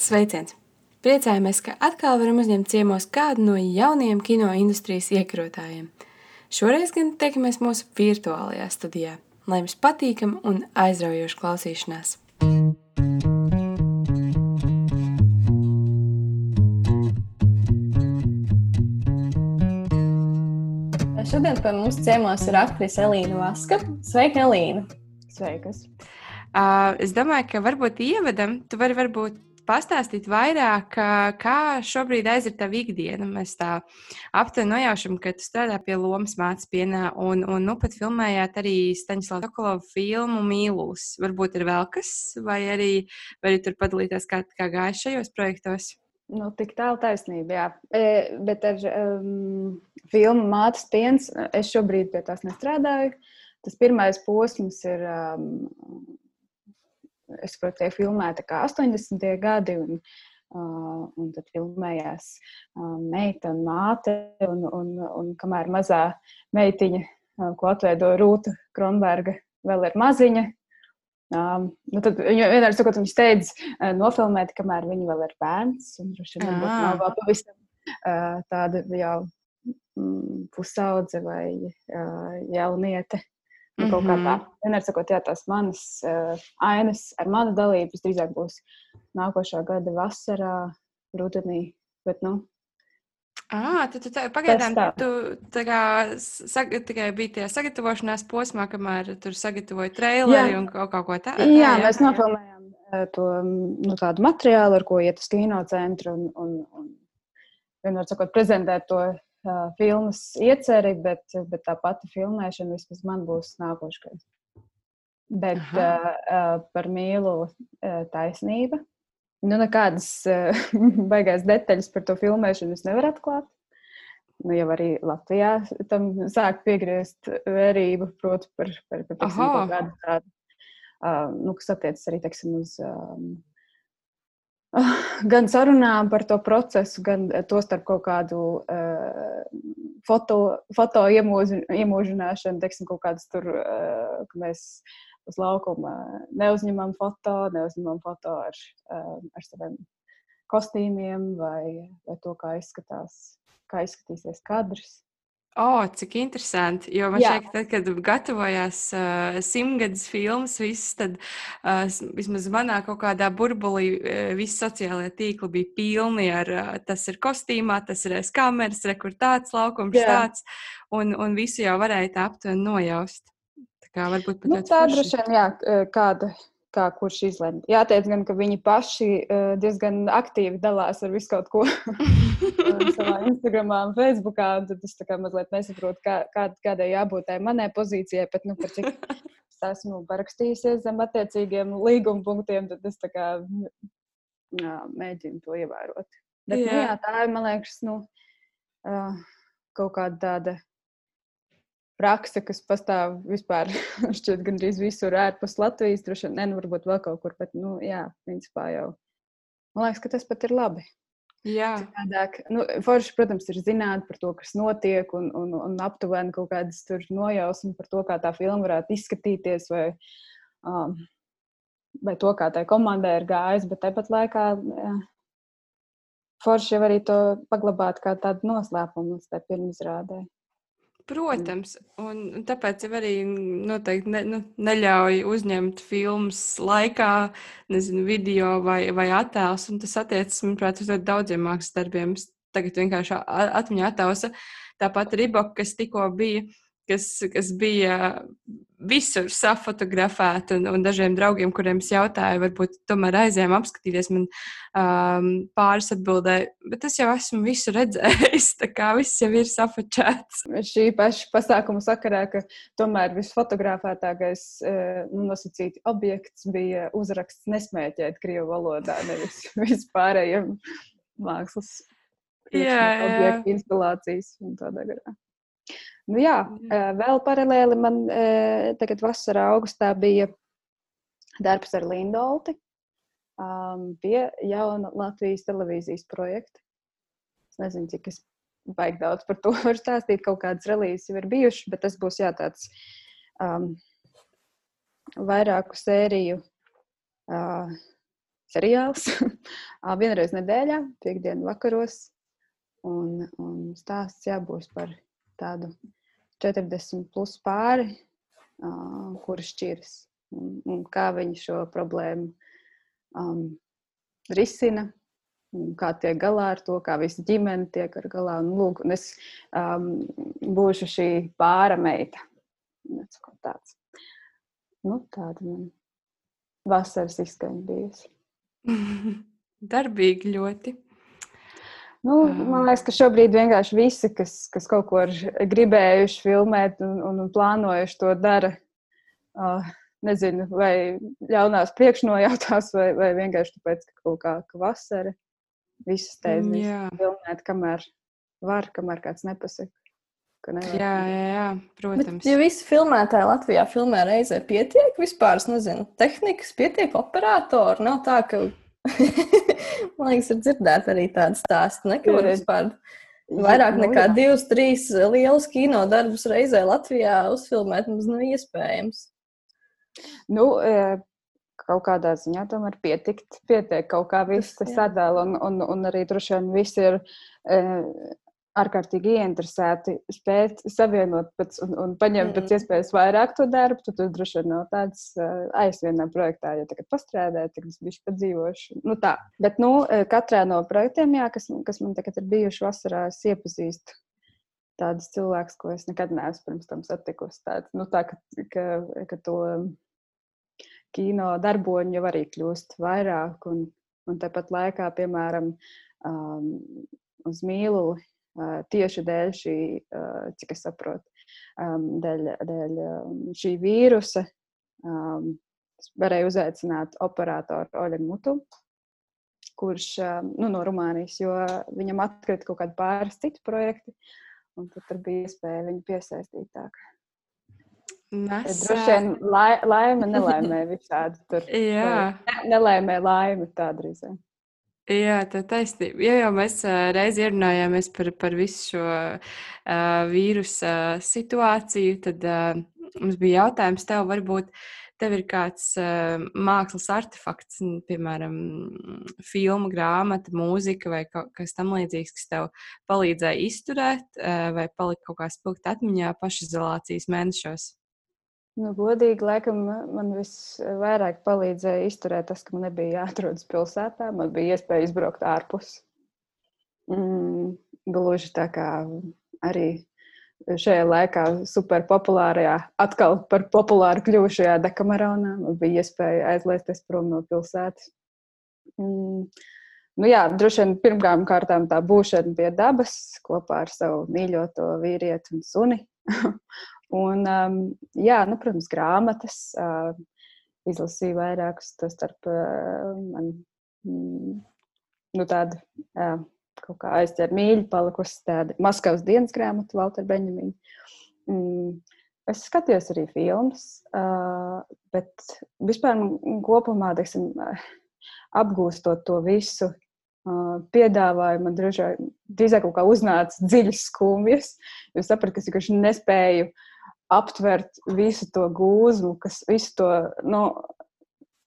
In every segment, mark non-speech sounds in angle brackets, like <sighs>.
Sveiciens! Priecājamies, ka atkal varam uzņemt ciemos kādu no jaunajiem kino industrijas iekarotājiem. Šoreiz gan tiekamies mūsu virtuālajā studijā. Lai jums patīkam un aizraujoši klausīšanās! Šodien pie mums ciemos ir aktrise Elīna Vaska. Sveika, Elīna! Sveikas! Uh, es domāju, ka varbūt ievadam, tu vari varbūt pastāstīt vairāk, kā šobrīd aiziet tā ikdiena. Mēs tā aptuveni nojaušam, ka tu strādā pie lomas mācības pienā, un, un nu pat filmējāt arī Staņslava Sokolova filmu Mīlus. Varbūt ir vēl kas, vai arī, vai arī tur padalīties, kā, kā gāja šajos projektos. Nu, tik tālu taisnība, jā. E, bet ar um, filmu Mātes piens es šobrīd pie tās nestrādāju. Tas pirmais posms ir, um, es saprotu, tiek filmēta kā 80. gadi, un, uh, un tad filmējās uh, meita un māte, un, un, un kamēr mazā meitiņa, uh, ko atveido Rūta Kronberga, vēl ir maziņa, Um, nu tad viņa vienmēr sakot, viņa steidz uh, nofilmēt, kamēr viņa vēl ir bērns. Un droši vien ah. nav vēl pavisam uh, tāda jau mm, pusaudze vai uh, jauniete. Mm -hmm. kā tā. Mhm. Vienmēr sakot, jā, tās manas uh, ainas ar manu dalību visdrīzāk būs nākošā gada vasarā, rudenī. Bet, nu, Ah, tad, tad, tad pagaidām tu tā kā, sag, tikai biji tajā sagatavošanās posmā, kamēr tur sagatavoji traileri un kaut, kaut ko tādu. Jā, jā, mēs nofilmējām to nu, tādu materiālu, ar ko iet uz kino centru un, un, un vienmēr sakot, prezentēt to filmas ieceri, bet, bet tā pati filmēšana vismaz man būs nākošais. Bet Aha. uh, par mīlu uh, taisnība Nu, nekādas uh, <laughs> baigās detaļas par to filmēšanu es nevaru atklāt. Nu, jau arī Latvijā tam sāk piegriezt vērību, proti, par, par, par teiksim, kaut kādu tādu, uh, nu, kas attiecas arī, teiksim, uz um, <sighs> gan sarunām par to procesu, gan to starp kaut kādu uh, foto, foto iemūži, iemūžināšanu, teiksim, kaut kādas tur, uh, ka mēs uz laukuma neuzņemam foto, neuzņemam foto ar, um, ar saviem kostīmiem vai, vai to, kā izskatās, kā izskatīsies kadrs. Oh, cik interesanti. Jo man šķiet, ka kad gatavojās uh, simtgadus filmas, visas, tad uh, vismaz manā kaut kādā burbulī uh, visi sociālajie tīkli bija pilni ar uh, tas ir kostīmā, tas ir aiz kameras, rekurtāts, laukums Jā. tāds, un, un visu jau varēja tā aptuveni nojaust. Kā varbūt pat nu, tā droši vien, jā, kāda, kā kurš izlemj. Jāteic gan, ka viņi paši diezgan aktīvi dalās ar visu kaut ko <laughs> savā Facebookā, un tad es mazliet nesaprotu, kā, kā, kādai jābūt tai manai pozīcijai, bet, nu, par cik <laughs> es esmu parakstījusies zem attiecīgiem līguma punktiem, tad es kā jā, mēģinu to ievērot. Bet, jā. Nu, jā, tā ir, man liekas, nu, kaut kāda tāda praksa, kas pastāv vispār <laughs> šķiet gandrīz visur ārpus Latvijas, droši vien, nu, varbūt vēl kaut kur, bet, nu, jā, principā jau. Man liekas, ka tas pat ir labi. Jā. Citādāk, nu, forši, protams, ir zināt par to, kas notiek, un, un, un aptuveni kaut kādas tur nojausmas par to, kā tā filma varētu izskatīties, vai, um, vai to, kā tai komandai ir gājis, bet tāpat laikā jā, forši jau arī to paglabāt kā tādu noslēpumu līdz tai pirmizrādē. Protams, un tāpēc jau arī noteikti ne, nu, neļauj uzņemt filmas laikā, nezinu, video vai, vai attēlus. Tas attiecas, manuprāt, uz daudziem mākslas darbiem. Tagad vienkārši atmiņā attēlsa tāpat riboka, kas tikko bija kas, kas bija visur safotografēta, un, un dažiem draugiem, kuriem es jautāju, varbūt tomēr aizējām apskatīties, man um, pāris atbildēja, bet es jau esmu visu redzējis, tā kā viss jau ir safočēts. Šī paša pasākuma sakarā, ka tomēr visfotografētākais eh, nu, nosacīti objekts bija uzraksts nesmēķēt Krievu valodā, nevis <laughs> vispārējiem mākslas objektu instalācijas un tādā garā. Nu, jā, vēl paralēli man tagad vasarā, augustā bija darbs ar Lindolti um, pie jauna Latvijas televīzijas projekta. Es nezinu, cik es baigi daudz par to <laughs> varu stāstīt. Kaut kādas relīzes jau ir bijušas, bet tas būs jā, tāds um, vairāku sēriju uh, seriāls. <laughs> Vienreiz nedēļā, piekdienu vakaros. Un, un stāsts jābūs par tādu 40 plus pāri, uh, kuri šķiras. Un, un kā viņi šo problēmu um, risina, kā tiek galā ar to, kā visa ģimene tiek ar galā. Un, lūk, un es um, būšu šī pāra meita. Tāds. Nu, tāda man vasaras izskaņa bijusi. <laughs> Darbīgi ļoti. Nu, man liekas, ka šobrīd vienkārši visi, kas, kas kaut ko ir gribējuši filmēt un, un plānojuši to dara. Uh, nezinu, vai ļaunās priekšnojautās, vai, vai vienkārši tāpēc, ka kaut kā ka vasara visas teidzas filmēt, kamēr var, kamēr kāds nepasaka. Jā, jā, jā, protams. Bet, ja visi filmētāji Latvijā filmē reizē pietiek vispār, es nezinu, tehnikas, pietiek operatoru, nav tā, ka <laughs> Man liekas, ir dzirdēt arī tādu stāstu, ne, ka var vispār vairāk nu, nekā divus, trīs lielus kino darbus reizē Latvijā uzfilmēt mums nav iespējams. Nu, e, kaut kādā ziņā tomēr pietikt, pietiek kaut kā viss tas sadala, un, un, un arī droši vien visi ir e, ārkārtīgi ieinteresēti spēt savienot pēc, un, un paņemt mm. pēc iespējas vairāk to darbu, tad tas droši vien nav tāds uh, aizvienā projektā, ja tagad pastrādāju, tad es bišķi padzīvošu. Nu tā, bet nu, katrā no projektiem, jā, kas, kas man tagad ir bijuši vasarā, es iepazīstu tādus cilvēkus, ko es nekad neesmu pirms tam satikusi. Tāds, nu, tā, ka, ka, ka to kino darboņu jau arī kļūst vairāk, un, un tāpat laikā, piemēram, um, uz mīluli tieši dēļ šī, cik es saprotu, dēļ, dēļ šī vīrusa varēja uzaicināt operatoru Oļegu Mutu, kurš nu, no Rumānijas, jo viņam atkrita kaut kādi pāris citi projekti, un tad bija iespēja viņu piesaistīt tā. Droši vien lai, laime nelaimē <laughs> visādi tur. Jā. Nelaimē laime tā drīzāk. Jā, tā taisnība. Ja jau mēs reiz ierunājāmies par, par visu šo uh, vīrusu situāciju, tad uh, mums bija jautājums tev, varbūt tev ir kāds uh, mākslas artefakts, piemēram, filma, grāmata, mūzika vai kas tamlīdzīgs, kas tev palīdzēja izturēt uh, vai palika kaut kā spilgt atmiņā pašizolācijas mēnešos. Nu, godīgi, laikam, man visvairāk palīdzēja izturēt tas, ka man nebija jāatrodas pilsētā. Man bija iespēja izbraukt ārpus. Mm, gluži tā kā arī šajā laikā superpopulārajā, atkal par populāru kļuvušajā Dekameronā. Man bija iespēja aizliesties prom no pilsētas. Mm, nu jā, droši vien pirmām kārtām tā būšana pie dabas kopā ar savu mīļoto vīrieti un suni. <laughs> Un, um, jā, nu, protams, grāmatas. Uh, izlasīju vairākus, to starp uh, man mm, nu, tādu uh, kaut kā aizķer mīļu palikusi tāda Maskavas dienas grāmata, Valter Beņemina. Mm, es skatījos arī filmas, uh, bet vispār kopumā, teiksim, apgūstot to visu, uh, piedāvāja man drīzāk kaut kā uznāca dziļas skumjas, jo sapratu, ka es vienkārši nespēju uh, aptvert visu to gūzmu, kas visu to. Nu,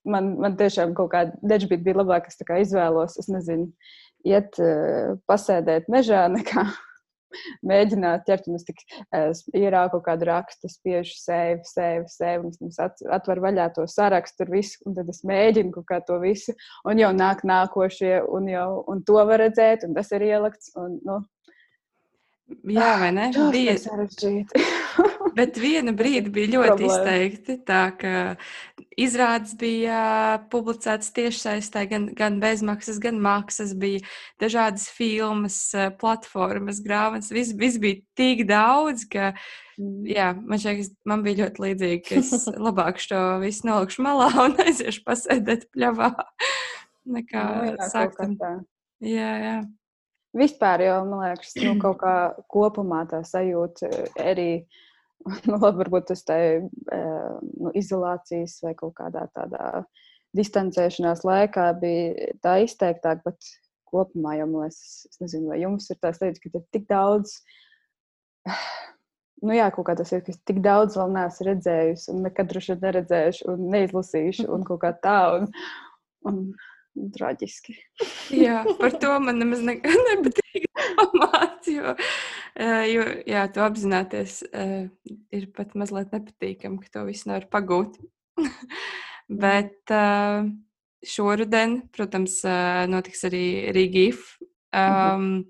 Man, man tiešām kaut kāda dečbīta bija labāk, es izvēlos, es nezinu, iet uh, pasēdēt mežā, <laughs> nekā mēģināt ķert. Un es tik uh, ierāku kaut kādu rakstu, spiežu sēvi, sēvi, sēvi, un es atveru vaļā to sarakstu, tur visu, un tad es mēģinu kaut kā to visu, un jau nāk nākošie, un jau, un to var redzēt, un tas ir ielikts, un, nu, Jā, vai ne? Tas bija sarežģīti. <laughs> Bet viena brīdi bija ļoti izteikti. Tā kā izrādes bija publicētas tiešsaistē, gan, gan bezmaksas, gan maksas, bija dažādas filmas, platformas, grāmatas. Viss, viss bija tik daudz, ka mm. jā, man šķiet, man bija ļoti līdzīgi, ka es <laughs> labāk šo visu nolikšu malā <laughs> un aiziešu pasēdēt pļavā. Nekā no, nu, sākt. Jā, jā. Vispār jau, man liekas, nu, <clears throat> kaut kā kopumā tā sajūta arī, <laughs> nu, varbūt tas tā eh, nu, izolācijas vai kaut kādā tādā distancēšanās laikā bija tā izteiktāk, bet kopumā jau, man liekas, es nezinu, vai jums ir tās lietas, ka ir tik daudz, <sighs> nu jā, kaut kā tas ir, ka tik daudz vēl neesmu redzējusi un nekad droši neredzējuši un neizlasījuši un <laughs> kaut kā tā. Un, un, traģiski. jā, par to man nemaz ne, <laughs> nepatīk domāt, jo, jo jā, to apzināties ir pat mazliet nepatīkami, ka to visu nevar pagūt. <laughs> Bet šoruden, protams, notiks arī Rīgīf, um,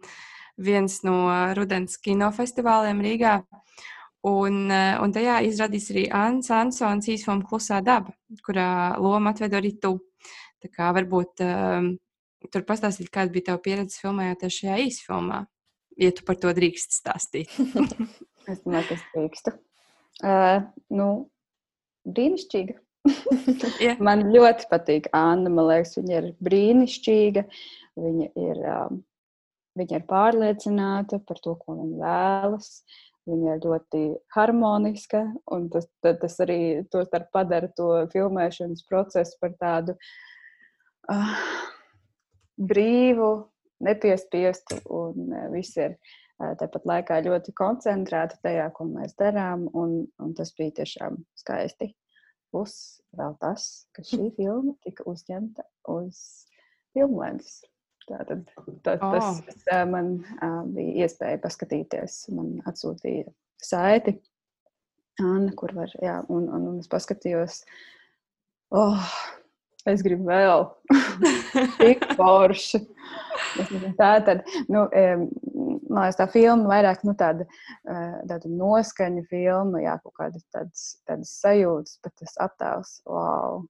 viens no rudens kinofestivāliem Rīgā. Un, un tajā izrādīs arī Anna Ansons īsfilmu Klusā daba, kurā loma atveido arī tu. Tā kā varbūt um, tur pastāstīt, kāda bija tava pieredze filmējoties šajā īsfilmā, ja tu par to drīkst stāstīt. <laughs> es domāju, ka es drīkstu. Uh, nu, brīnišķīga. yeah. <laughs> Man ļoti patīk Anna. Man liekas, viņa ir brīnišķīga. Viņa ir, um, viņa ir pārliecināta par to, ko viņa vēlas. Viņa ir ļoti harmoniska, un tas, tas arī padara to filmēšanas procesu par tādu uh, brīvu, nepiespiestu, un uh, viss ir uh, tāpat laikā ļoti koncentrēti tajā, ko mēs darām, un, un tas bija tiešām skaisti. Plus vēl tas, ka šī filma tika uzņemta uz filmlēnas. Tātad tā, oh. tas uh, man uh, bija iespēja paskatīties. Man atsūtīja saiti, Anna, kur var, jā, un, un, un es paskatījos, oh, es gribu vēl, <laughs> tik forši. Tā tad, nu, man liekas, tā filma vairāk, nu, tāda, tāda noskaņa filma, jā, kaut kādas tādas, tādas sajūtas, bet tas attēls, wow.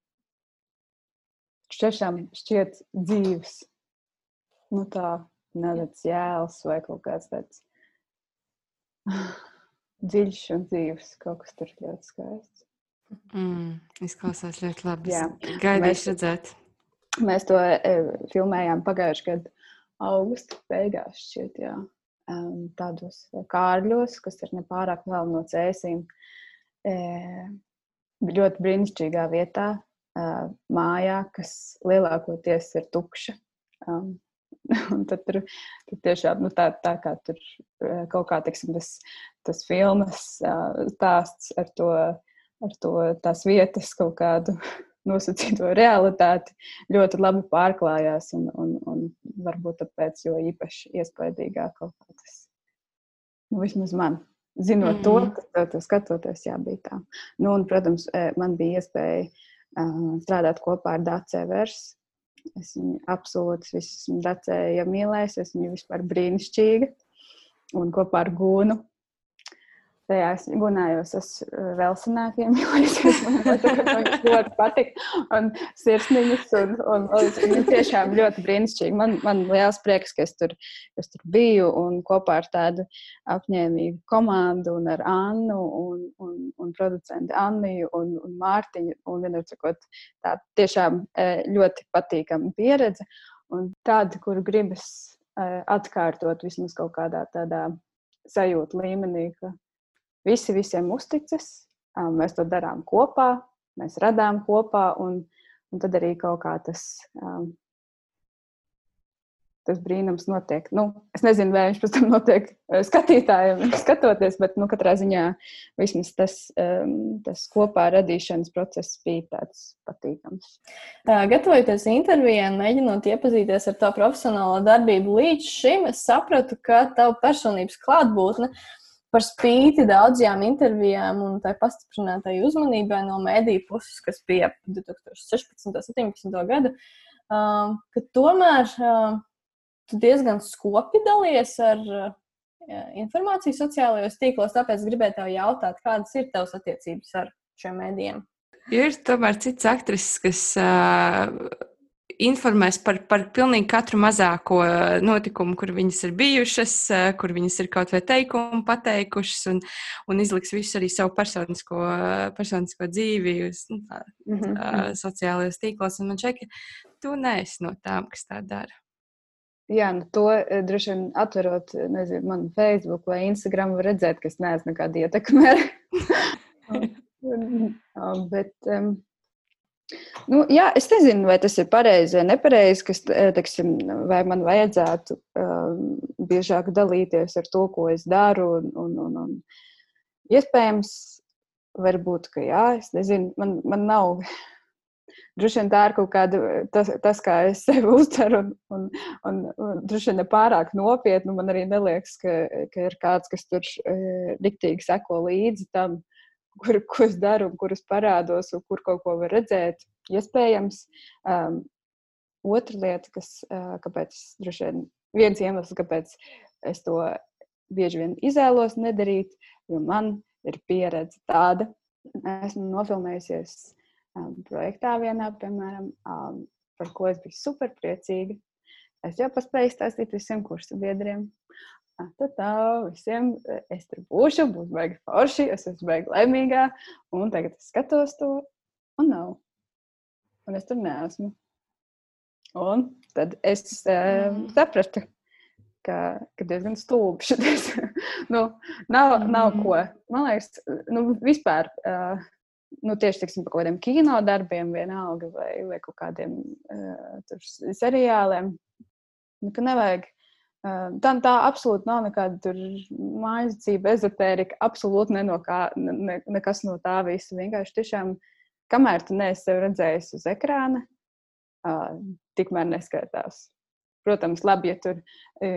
Šķiešām šķiet dzīves nu, tā nedaudz jēls vai kaut kāds tāds <sighs> dziļš un dzīves. Kaut kas tur ļoti skaists. Mm, izklausās ļoti labi. Gaidīšu redzēt. Mēs to e, filmējām pagājušajā gadā, augusta beigās. Šķiet, jā. um, tādos kārļos, kas ir nepārāk tālu no cēsīm. E, ļoti brīnišķīgā vietā, uh, mājā, kas lielākoties ir tukša. Um, <laughs> Un tad tur, tur tiešām nu, tā, tā kā tur eh, kaut kā teiksim, tas, tas filmas stāsts ar to, ar to tās vietas kaut kādu <laughs> nosacīto realitāti ļoti labi pārklājās. Un, un, un varbūt tāpēc jo īpaši iespaidīgāk kaut kā tas, nu, vismaz man. Zinot mm. to, ka to skatoties, jā, bija tā. Nu, un, protams, eh, man bija iespēja uh, strādāt kopā ar Dācu Versu Es viņu absolūti esmu redzējusi, mīlējusi. Es viņu vispār brīnišķīgi. Un kopā ar Gūnu tajā es gunājos uz vēl senākiem, <laughs> jo es ļoti patīk. Un sirsniņas, un, un, un tiešām ļoti brīnišķīgi. Man, man liels prieks, ka es tur, es tur biju un kopā ar tādu apņēmīgu komandu un ar Annu un, un, un producentu Anniju un, un Mārtiņu. Un vienmēr sakot, tā tiešām eh, ļoti patīkama pieredze un tāda, kuru gribas eh, atkārtot vismaz kaut kādā tādā sajūta līmenī, ka visi visiem uzticas, mēs to darām kopā, mēs radām kopā, un, un tad arī kaut kā tas, tas brīnums notiek. Nu, es nezinu, vai viņš pēc tam notiek skatītājiem, <laughs> skatoties, bet nu, katrā ziņā vismaz tas, tas kopā radīšanas process bija tāds patīkams. Gatavojoties intervijai un mēģinot iepazīties ar to profesionālo darbību līdz šim, es sapratu, ka tava personības klātbūtne par spīti daudzajām intervijām un tā pastiprinātai uzmanībai no mēdīju puses, kas bija 2016. un 2017. gada, uh, ka tomēr uh, tu diezgan skopi dalies ar uh, informāciju sociālajos tīklos. Tāpēc gribēju tev jautāt, kādas ir tavas attiecības ar šiem mēdījiem? Ir tomēr cits aktrises, kas uh, informēs par, par pilnīgi katru mazāko notikumu, kur viņas ir bijušas, kur viņas ir kaut vai teikumu pateikušas, un, un izliks visu arī savu personisko, personisko dzīvi uz nu, tā, mm -hmm. sociālajos tīklos. Un man šķiet, ka tu neesi no tām, kas tā dara. Jā, nu to droši vien atverot, nezinu, man Facebook vai Instagram, var redzēt, ka es neesmu nekāda ietekme. <laughs> <laughs> Bet um, Nu, jā, es nezinu, vai tas ir pareizi vai nepareizi, kas, eh, teksim, vai man vajadzētu um, biežāk dalīties ar to, ko es daru. Un, un, un, un. Iespējams, varbūt, ka jā, es nezinu, man, man nav. <laughs> droši vien tā ir kaut kāda, tas, tas kā es <laughs> sevi uztveru, un, un, un, droši vien ne pārāk nopietni. Man arī neliekas, ka, ka ir kāds, kas tur e, riktīgi seko līdzi tam, kur, ko es daru, un kur es parādos, un kur kaut ko var redzēt. Iespējams, um, otra lieta, kas, uh, kāpēc droši vien viens iemesls, kāpēc es to bieži vien izvēlos nedarīt, jo man ir pieredze tāda. Esmu nofilmējusies um, projektā vienā, piemēram, um, par ko es biju super priecīga. Es jau paspēju stāstīt visiem kursu biedriem. Tā tā, visiem es tur būšu, būs baigi forši, es esmu baigi laimīgā, un tagad es skatos to, un nav. Un es tur neesmu. Un tad es um, sapratu, ka, ka diezgan stulbi šis. <laughs> nu, nav, nav mm. ko. Man liekas, nu, vispār. Uh, Nu, tieši tiksim, par kaut kādiem kino darbiem, vienalga, vai, vai kaut kādiem uh, seriāliem. Nu, ka nevajag uh, Tā, tā absolūti nav nekāda mājasdzība, ezotērika. Absolūti ne no kā, ne, nekas no tā visa. Vienkārši tiešām, kamēr tu neesi sev redzējis uz ekrāna, uh, tikmēr neskaitās. Protams, labi, ja tur e,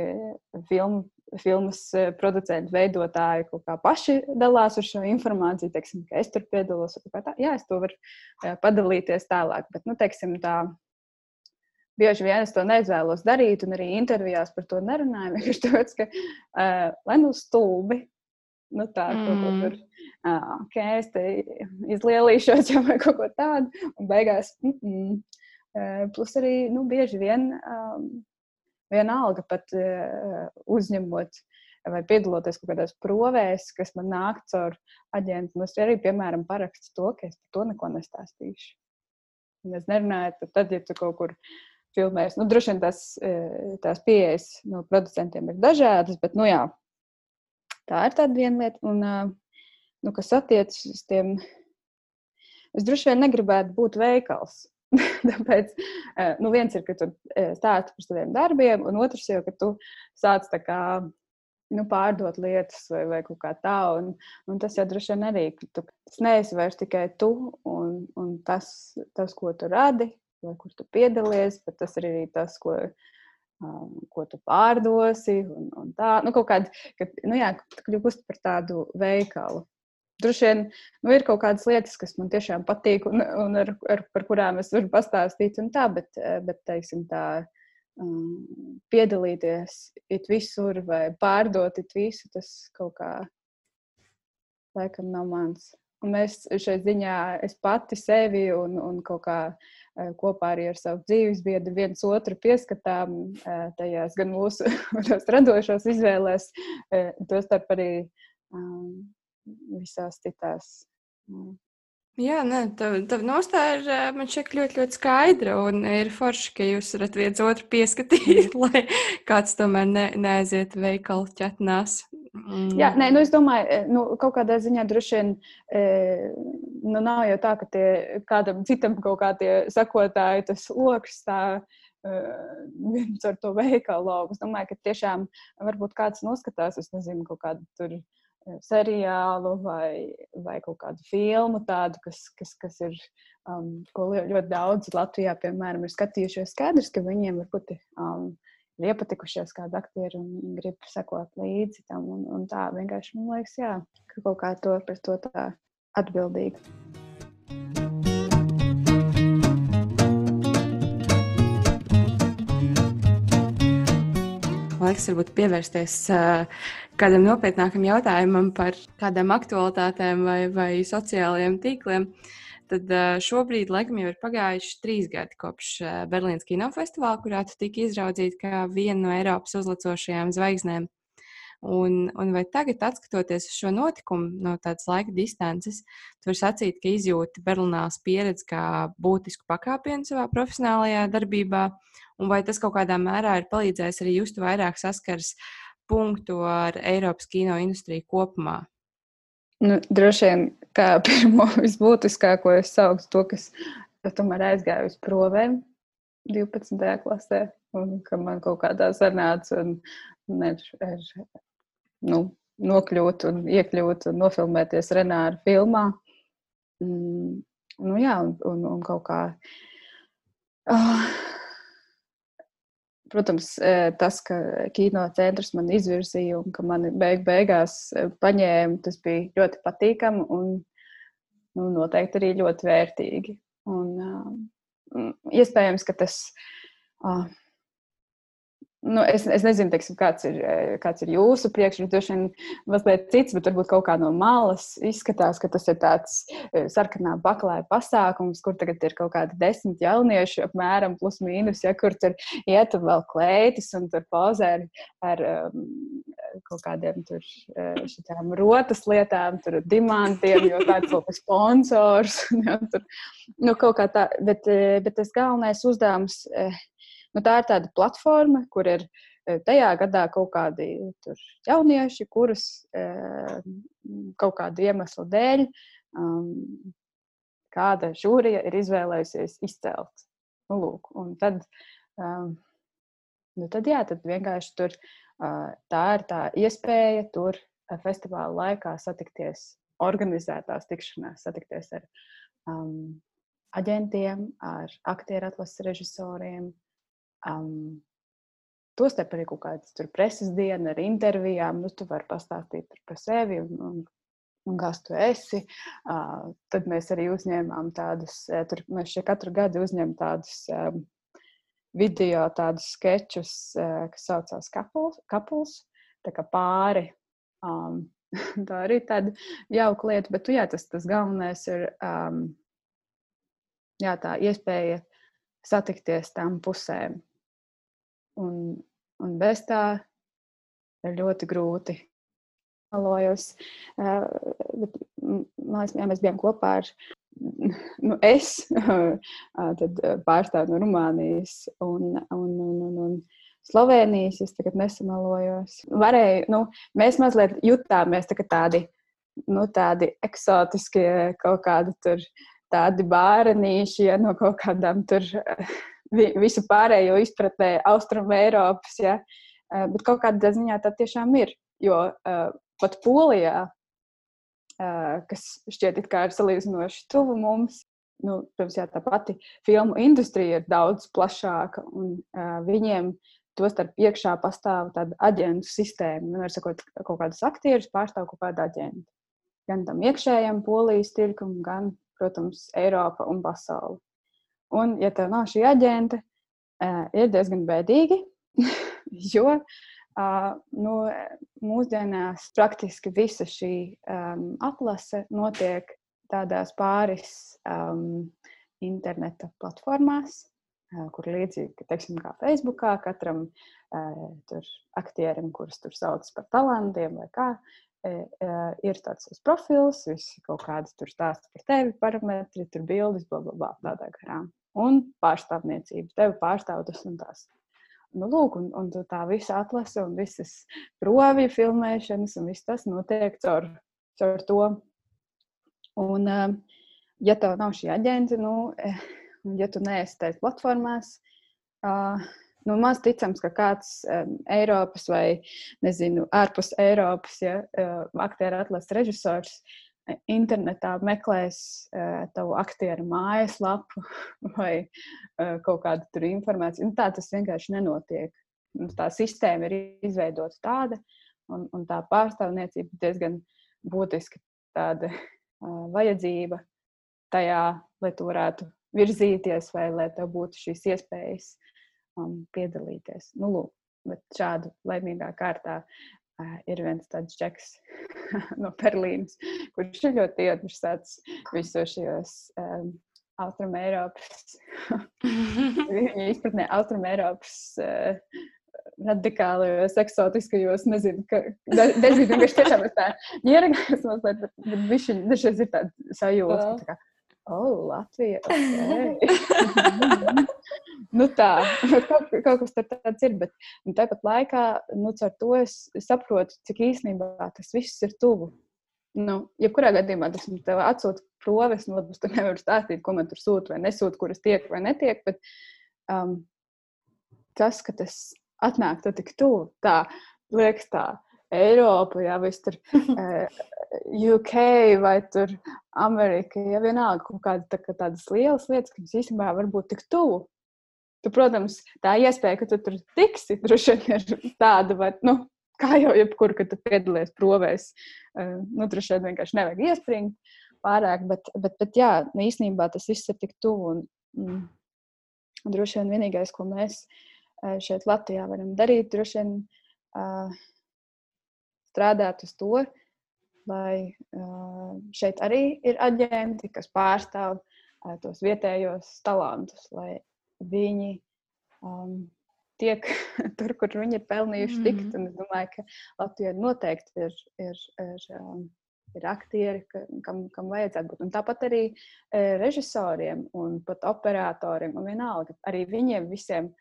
film, filmas producenti, veidotāji kaut kā paši dalās ar šo informāciju, teiksim, ka es tur piedalos. Jā, es to varu e, padalīties tālāk, bet, nu, teiksim, tā. Bieži vien es to neizvēlos darīt, un arī intervijās par to nerunāju. <laughs> Vienkārši tāpēc, ka, uh, lai nu stulbi, nu tā, mm. kaut ko tur, uh, ok, es te izlielīšos <laughs> jau vai kaut ko tādu, un beigās, mm -mm. Uh, plus arī, nu, bieži vien um, vienalga pat uh, uzņemot vai piedaloties kaut kādās provēs, kas man nāk caur aģentu. Es arī, piemēram, parakstu to, ka es par to neko nestāstīšu. Un es nerunāju, tad, tad, ja tu kaut kur filmēs, nu, droši vien tās, eh, tās pieejas no producentiem ir dažādas, bet, nu, jā, tā ir tāda viena lieta. Un, uh, nu, kas attiecas uz tiem, es droši vien negribētu būt veikals. <laughs> Tāpēc eh, nu, viens ir, ka tu stāsti par saviem darbiem, un otrs jau, ka tu sāc kā nu, pārdot lietas vai, vai kaut kā tā. Un, un tas jau droši vien arī, ka tu, tas neesi vairs tikai tu un, un tas, tas, ko tu radi, vai kur tu piedalies, bet tas ir arī tas, ko, um, ko tu pārdosi. Un, un tā, nu, kaut kāda, ka, nu, jā, kļūst par tādu veikalu. Droši vien nu, ir kaut kādas lietas, kas man tiešām patīk, un, un ar, ar, par kurām es varu pastāstīt, tā, bet, eh, bet teiksim, tā, um, piedalīties it visur vai pārdot it visu, tas kaut kā laikam nav mans. Un mēs šeit ziņā, es pati sevi un, un kaut kā kopā arī ar savu dzīves biedru viens otru pieskatām tajās gan mūsu <laughs> radošās izvēlēs, tostarp arī visās citās. Jā, nē, tā, tā nostāja ir man šķiet ļoti, ļoti skaidra. Un ir forši, ka jūs varat viens otru pieskatīt, <laughs> lai kāds tomēr ne, neaiziet veikalu ķetnās. Mm. Jā, nē, nu es domāju, nu, kaut kādā ziņā droši vien e, nu, nav jau tā, ka tie, kādam citam kaut kā tie sakotāji, tas lokus tā viens ar to veikalu lauku. Es domāju, ka tiešām varbūt kāds noskatās, es nezinu, kaut kādu tur seriālu vai, vai kaut kādu filmu, tādu, kas, kas, kas ir, um, ko ļoti daudz Latvijā, piemēram, ir skatījušies. Skaidrs, ka viņiem varbūt um, ir iepatikušies kādi aktieri un grib sekot līdzi tam. Un, un tā vienkārši man liekas, jā, ka kaut kā to par to tā atbildīgi. Laiks varbūt pievērsties uh, kādam nopietnākam jautājumam par kādām aktualitātēm vai, vai sociālajiem tīkliem. Tad uh, šobrīd, laikam, jau ir pagājuši trīs gadi kopš uh, Berlīnas kinofestivāla, kurā tu tika izraudzīta kā viena no Eiropas uzlacošajām zvaigznēm. Un, un vai tagad, skatoties uz šo notikumu no tādas laika distances, tu vari sacīt, ka izjūti Berlīnās pieredzi kā būtisku pakāpienu savā profesionālajā darbībā, un vai tas kaut kādā mērā ir palīdzējis arī just vairāk saskars punktu ar Eiropas kino industriju kopumā? Nu, droši vien kā <laughs> pirmo visbūtiskāko es sauktu to, kas tomēr aizgāja uz provēm 12. klasē, un ka man kaut kādā sanāca un, un ar, ar nu, nokļūt un iekļūt un nofilmēties Renāra filmā. Mm, nu, jā, un, un, un kaut kā. Uh, protams, tas, ka kino centrs man izvirzīja un ka mani beig beigās paņēma, tas bija ļoti patīkami un nu, noteikti arī ļoti vērtīgi. Un, uh, iespējams, ka tas. Uh, Nu, es, es nezinu, teiksim, kāds, ir, kāds ir jūsu priekšstats. Droši vien mazliet cits, bet varbūt kaut kā no malas izskatās, ka tas ir tāds sarkanā baklāja pasākums, kur tagad ir kaut kādi desmit jaunieši, apmēram plus mīnus, ja kur tur iet un vēl klētis un tur pozē ar, ar um, kaut kādiem tur šitām rotas lietām, tur dimantiem, jo tāds vēl ir sponsors. <laughs> Ja, tur, nu, kaut kā tā, bet, bet tas galvenais uzdevums Nu, tā ir tāda platforma, kur ir e, tajā gadā kaut kādi jaunieši, kurus e, kaut kādu iemeslu dēļ um, kāda žūrija ir izvēlējusies izcelt. Nu, lūk, un tad, um, nu, tad, jā, tad vienkārši tur tā ir tā iespēja tur festivāla laikā satikties, organizētās tikšanās, satikties ar um, aģentiem, ar aktieru atlases režisoriem, Um, Tostarp arī kaut kādas preses dienas ar intervijām. Nu, tu vari pastāstīt par sevi un, un, un kas tu esi. Uh, tad mēs arī uzņēmām tādus, tur mēs šeit katru gadu uzņemam tādus um, video, tādus sketčus, uh, kas saucās couples tā kā pāri. Um, <laughs> tā arī tāda jauka lieta, bet jā, tas, tas galvenais ir um, jā, tā iespēja satikties tām pusēm. Un, un bez tā ir ļoti grūti. Malojos, bet, man liekas, jā, mēs bijām kopā ar nu, es, <laughs> tad pārstāvu no Rumānijas un, un, un, un, un Slovenijas. Es tagad nesamalojos. Varēju, nu, mēs mazliet jutāmies tā tādi, nu, tādi eksotiski, kaut kādi tur tādi bērnīši ja, no kaut kādām tur <laughs> visu pārējo izpratnē Austrum Eiropas. Ja? Eh, bet kaut kādā ziņā tā tiešām ir. Jo uh, pat Polijā, uh, kas šķiet ir salīdzinoši tuvu mums, nu, protams, jā, tā pati filmu industrija ir daudz plašāka. Un, uh, viņiem tostarp iekšā pastāv tāda aģentu sistēma. Nu, sakot, kaut kādas aktierus pārstāv kaut kāda aģenta. Gan tam iekšējam polijas tirkam, gan, protams, Eiropa un pasaule. Un, ja tev nav šī aģenta, ir diezgan bēdīgi, <laughs> jo nu, mūsdienās praktiski visa šī um, atlase notiek tādās pāris um, interneta platformās, kur līdzīgi, teiksim, kā Facebookā, katram uh, aktierim, kurus tur sauc par talantiem vai kā, ir tāds profils, visi kaut kādas tur stāsta par tevi, parametri, tur bildes, bla, bla, bla, tādā garā un pārstāvniecība. Tevi pārstāv tas un tas. Nu, lūk, un, un tā visa atlase un visas provju filmēšanas un viss tas notiek caur, caur to. Un, eh, ja tev nav šī aģenta, nu, ja tu neesi tajās platformās, nu, maz ticams, ka kāds Eiropas vai, nezinu, ārpus Eiropas, ja, aktieru atlases režisors internetā meklēs uh, tavu aktieru mājaslapu <laughs> vai uh, kaut kādu tur informāciju. Nu, tā tas vienkārši nenotiek. Un tā sistēma ir izveidota tāda, un, un tā pārstāvniecība diezgan būtiski tāda uh, vajadzība tajā, lai tu varētu virzīties vai lai tev būtu šīs iespējas um, piedalīties. Nu, lūk, bet šādu laimīgā kārtā ir viens tāds čeks <laughs> no Berlīnas, kurš ir ļoti iedvesmots visos šajos um, Austrumēropas, viņa <laughs> izpratnē Austrumēropas uh, radikālajos, eksotiskajos, nezinu, ka vienkārši tiešām ir tā ieragājos mazliet, bet, viņš dažreiz ir tāda sajūta, tā kā, oh, Latvija, <laughs> ok. <laughs> nu, tā, kaut, kaut kas tāds ir. Bet nu, tāpat laikā nu, ar to es saprotu, cik īstenībā tas viss ir tuvu. Nu, jebkurā gadījumā tas man atsūta proves, nu, labi, es tur nevaru stāstīt, ko man tur sūta vai nesūta, kuras tiek vai netiek. Bet um, tas, ka tas atnāk tik tuvu, tā liekas tā Eiropa, jā, vai tur <laughs> UK vai tur Amerika. Ja vienalga kaut kāda, tā, tādas lielas lietas, kas īstenībā var būt tik tuvu. Tu, protams, tā iespēja, ka tu tur tiksi, droši vien ir tāda, vai, nu, kā jau jebkur, kad tu piedalies provēs, nu, droši vien vienkārši nevajag iespringt pārāk, bet, bet, bet jā, nu, īstenībā tas viss ir tik tuvu. Un, mm, droši vien vienīgais, ko mēs šeit Latvijā varam darīt, droši vien uh, strādāt uz to, lai šeit arī ir aģenti, kas pārstāv tos vietējos talantus, lai viņi um, tiek <laughs> tur, kur viņi ir pelnījuši mm. tikt. Un es domāju, ka Latvijai noteikti ir, ir, ir, ir aktieri, ka, kam, kam vajadzētu būt. Un tāpat arī režisoriem un pat operatoriem. Un vienalga, arī viņiem visiem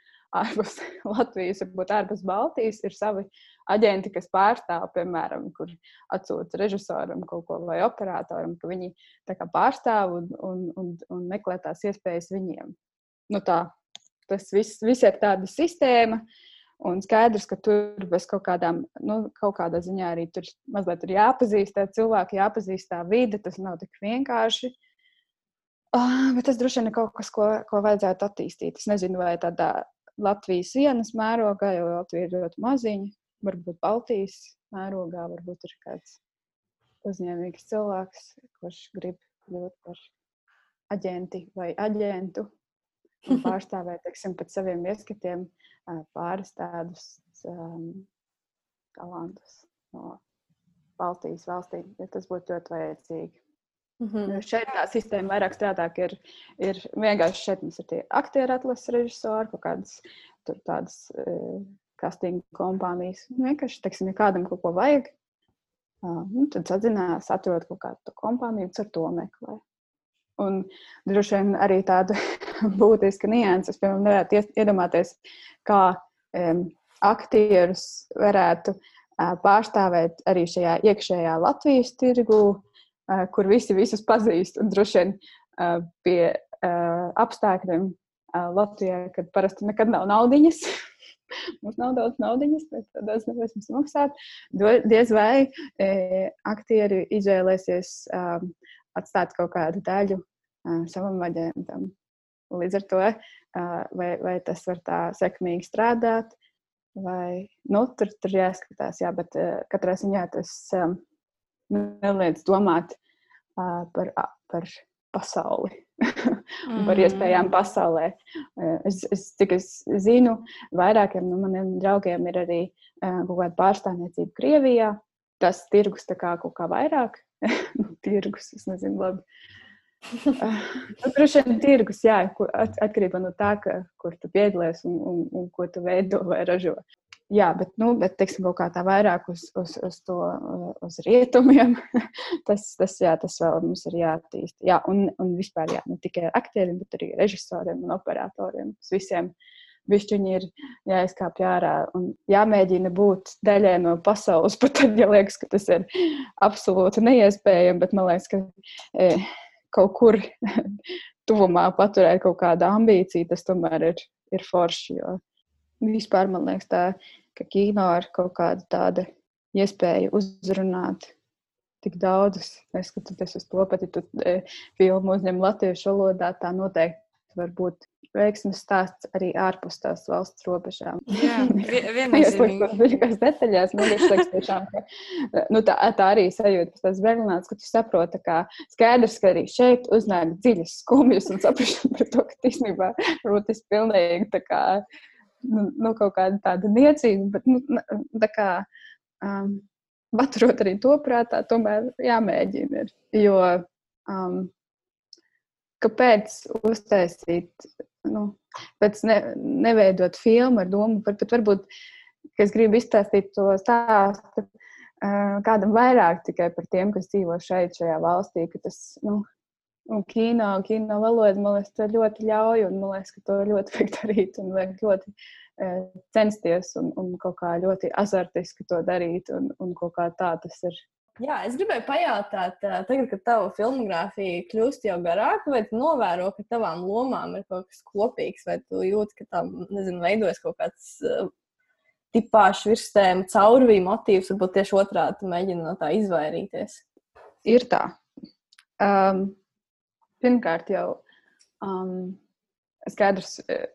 ārpus <laughs> Latvijas, varbūt ārpus Baltijas, ir savi aģenti, kas pārstāv, piemēram, kur atsūta režisoram kaut ko vai operatoram, ka viņi pārstāv un, un, un, un meklē tās iespējas viņiem. Nu tā, tas viss, viss ir tāda sistēma. Un skaidrs, ka tur bez kaut kādām, nu, kaut kādā ziņā arī tur mazliet ir jāpazīst tā cilvēki, jāpazīst tā vide. Tas nav tik vienkārši. Uh, bet tas droši vien ir kaut kas, ko, ko vajadzētu attīstīt. Es nezinu, vai tādā Latvijas sienas mērogā, jo Latvija ir ļoti maziņa varbūt Baltijas mērogā, varbūt ir kāds uzņēmīgs cilvēks, kurš grib kļūt par aģenti vai aģentu un <laughs> pārstāvēt, teiksim, pēc saviem ieskatiem pāris tādus um, talantus no Baltijas valstīm, ja tas būtu ļoti vajadzīgi. Mm -hmm. Šeit tā sistēma vairāk strādā, ka ir, ir vienkārši šeit mums ir tie aktieri atlases režisori, kaut kādas tur tādas casting kompānijas. Vienkārši, teiksim, ja kādam kaut ko vajag, nu, tad sazinās, atrod kaut kādu kompāniju, ar to meklē. Un droši vien arī tāda <laughs> būtiska nianses, es piemēram nevarētu iedomāties, kā um, aktierus varētu uh, pārstāvēt arī šajā iekšējā Latvijas tirgu, uh, kur visi visus pazīst un droši vien uh, pie uh, apstākļiem Latvijā, kad parasti nekad nav naudiņas. <laughs> Mums nav daudz naudas, mēs daudz nevarēsim samaksāt. Diez vai e, aktieri izvēlēsies um, atstāt kaut kādu daļu uh, savam aģentam. Līdz ar to, uh, vai, vai tas var tā sekmīgi strādāt, vai nu, tur, tur jāskatās, jā, bet uh, katrā ziņā tas um, neliedz domāt uh, par, par pasauli <laughs> un par iespējām mm. pasaulē. Eh, es, es, cik es zinu, vairākiem no maniem draugiem ir arī uh, kaut kāda pārstāvniecība Krievijā. Tas tirgus tā kā kaut kā vairāk. <laughs> Nu, tirgus, es nezinu, labi. Uh, Droši vien tirgus, jā, atkarībā no tā, ka, kur tu piedalies un, un, un ko tu veido vai ražo jā, bet, nu, bet teiksim, kaut kā tā vairāk uz, uz, uz to, uz rietumiem, <laughs> tas, tas, jā, tas vēl mums ir jāattīst. Jā, un, un vispār, jā, ne tikai aktieriem, bet arī režisoriem un operatoriem. Visiem Višķiņi ir jāizkāpj ārā un jāmēģina būt daļai no pasaules. <laughs> Pat tad, ja liekas, ka tas ir absolūti neiespējami, bet man liekas, ka e, kaut kur <laughs> tuvumā paturēt kaut kādu ambīciju, tas tomēr ir, ir forši. Jo vispār man liekas, tā, ka kino ir kaut kāda tāda iespēja uzrunāt tik daudzus. Neskatoties uz to, pat ja tu e, filmu uzņem latviešu valodā, tā noteikti var būt veiksmes stāsts arī ārpus tās valsts robežām. Jā, <laughs> viennozīmīgi. Tas detaļās man liekas, tiešām, ka nu, tā, tā arī sajūta pēc tās bērnāts, ka tu saproti, ka skaidrs, ka arī šeit uznāk dziļas skumjas un saprašana par to, ka īstenībā rūtis pilnīgi tā kā nu, nu, kaut kāda tāda niecīga, bet nu, tā kā um, paturot arī to prātā, tomēr jāmēģina. Ir. Jo um, kāpēc uztaisīt, nu, pēc ne, neveidot filmu ar domu par, bet varbūt, es gribu izstāstīt to stāstu uh, kādam vairāk tikai par tiem, kas dzīvo šeit, šajā valstī, ka tas, nu, Un kino, kino valoda, man liekas, to ļoti ļauj, un man liekas, ka to ļoti <laughs> vajag darīt, un vajag ļoti uh, censties, un, un kaut kā ļoti azartiski to darīt, un, un kaut kā tā tas ir. Jā, es gribēju pajautāt, tagad, kad tava filmogrāfija kļūst jau garāka, vai tu novēro, ka tavām lomām ir kaut kas kopīgs, vai tu jūti, ka tam, nezinu, veidojas kaut kāds uh, tipāšu virsēm caurvīja motīvs, varbūt tieši otrādi mēģina no tā izvairīties? Ir tā. Um, pirmkārt, jau um, skaidrs, eh,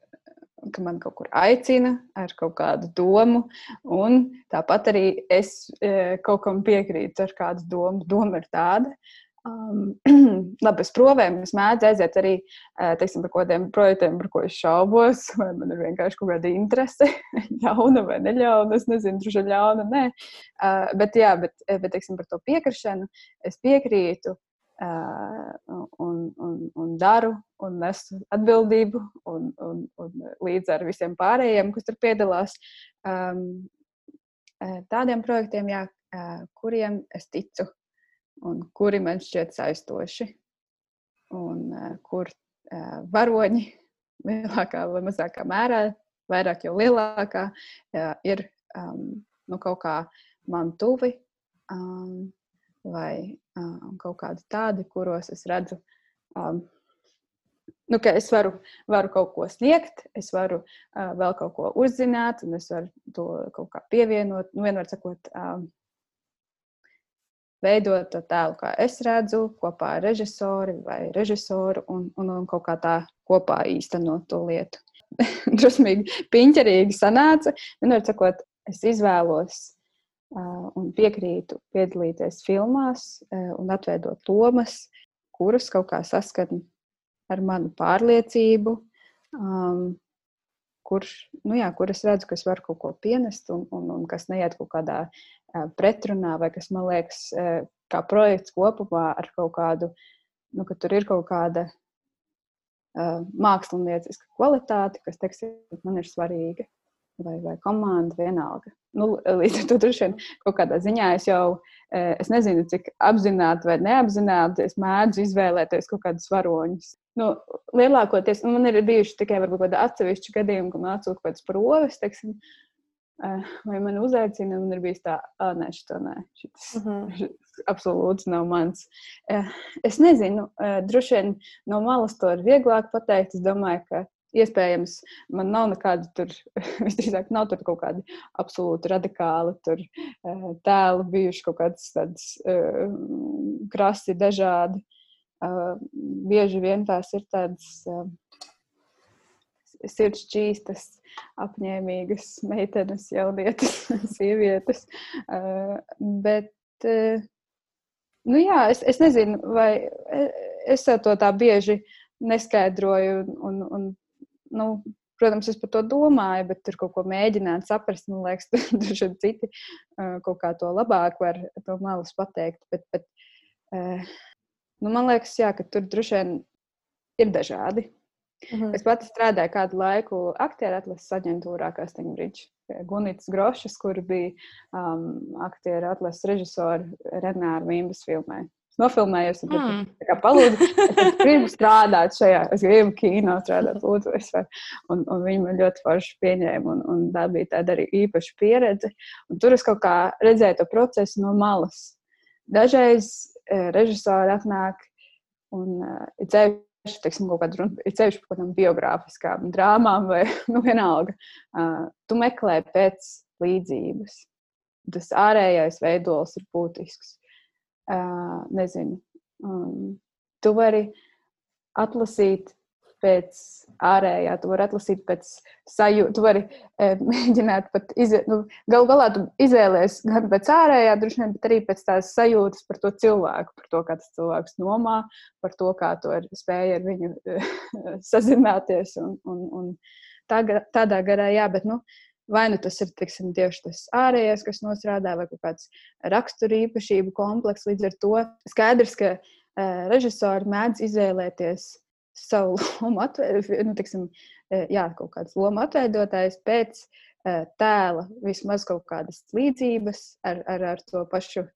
ka man kaut kur aicina ar kaut kādu domu, un tāpat arī es e, kaut kam piekrītu ar kādu domu. Doma ir tāda. Um, <clears throat> labi, es provēju, es mēdzu aiziet arī e, teiksim, par kaut kādiem projektiem, par ko es šaubos, <laughs> vai man ir vienkārši kaut kāda interese, <laughs> ļauna vai neļauna. Es nezinu, droši vien ļauna, nē. Uh, bet, jā, bet, bet teiksim, par to piekrišanu es piekrītu un, un, un daru, un nesu atbildību, un, un, un līdz ar visiem pārējiem, kas tur piedalās. Tādiem projektiem, jā, kuriem es ticu, un kuri man šķiet saistoši, un kur varoņi <laughs> lielākā vai mazākā mērā, vairāk jau lielākā, ir um, nu, kaut kā man tuvi. Um, vai um, kaut kādi tādi, kuros es redzu, um, nu, ka es varu, varu kaut ko sniegt, es varu uh, vēl kaut ko uzzināt, un es varu to kaut kā pievienot. Nu, vienmēr sakot, um, veidot to tēlu, kā es redzu, kopā ar režisori vai režisoru, un, un, un kaut kā tā kopā īstenot to lietu. <laughs> Drusmīgi, piņķerīgi sanāca. Vienmēr sakot, es izvēlos un piekrītu piedalīties filmās un atveidot lomas, kuras kaut kā saskan ar manu pārliecību, um, kur, nu jā, kur es redzu, ka es varu kaut ko pienest un, un, un kas neiet kaut kādā uh, pretrunā, vai kas man liekas, uh, kā projekts kopumā ar kaut kādu, nu, ka tur ir kaut kāda uh, mākslinieciska kvalitāte, kas, teiksim, man ir svarīga vai, vai komanda vienalga. Nu, līdz ar to droši vien kaut kādā ziņā es jau eh, es nezinu, cik apzināti vai neapzināti es mēdzu izvēlēties kaut kādus varoņus. Nu, lielākoties nu, man ir bijuši tikai varbūt atsevišķi gadījumi, kad atsūta kaut kādas proves, teiksim, eh, vai man uzaicina, un ir bijis tā, ah, nē, šito nē, šis, <laughs> uh -huh. absolūti nav mans. Eh, es nezinu, droši vien no malas to ir vieglāk pateikt. Es domāju, ka Iespējams, man nav nekāda tur, <laughs> visdrīzāk, nav tur kaut kādi absolūti radikāli tur, uh, tēli, bijuši kaut kādas tādas uh, krasi, dažādi. Uh, bieži vien tās ir tādas sirds čīstas, apņēmīgas meitenes, jaunietes, <laughs> sievietes. Bet, nu jā, es, es nezinu, vai es to tā bieži neskaidroju un, un, un nu, protams, es par to domāju, bet tur kaut ko mēģināt saprast, man liekas, <laughs> tur šeit citi kaut kā to labāk var to malus pateikt. Bet, bet, nu, man liekas, jā, ka tur droši vien ir dažādi. Mhm. -huh. Es pati strādāju kādu laiku aktieru atlases aģentūrā, kā Stingridge. Gunītas Grošas, kur bija um, aktieru atlases režisori Renāra Vīmbas filmai nofilmējos. Tad, mm. kā palūdzu, es gribu strādāt šajā, es gribu kino strādāt, lūdzu, es varu. Un, un viņi man ļoti forši pieņēma, un, un tā bija tāda arī īpaša pieredze. Un tur es kaut kā redzēju to procesu no malas. Dažreiz e, režisori atnāk un e, ir ceļš, teiksim, kaut kādu runu, ir ceļš par kādām biogrāfiskām drāmām vai, <laughs> nu, vienalga. Uh, tu meklē pēc līdzības. Tas ārējais veidols ir būtisks nezinu, um, tu vari atlasīt pēc ārējā, tu vari atlasīt pēc sajūta, tu vari e, <laughs> mēģināt pat izvēlēties, nu, gal galā tu izvēlējies gan pēc ārējā, droši vien, bet arī pēc tās sajūtas par to cilvēku, par to, kā tas cilvēks nomā, par to, kā to ir spēja ar viņu <laughs> sazināties un, un, un tā, tādā garā, jā, bet, nu, Vai nu tas ir tiksim, tieši tas ārējais, kas nostrādā, vai kaut kāds rakstura īpašību komplekss. Līdz ar to skaidrs, ka uh, režisori mēdz izvēlēties savu <laughs> lomu, nu, tiksim, jā, kaut kādas lomu atveidotājs pēc uh, tēla, vismaz kaut kādas līdzības ar, ar, ar to pašu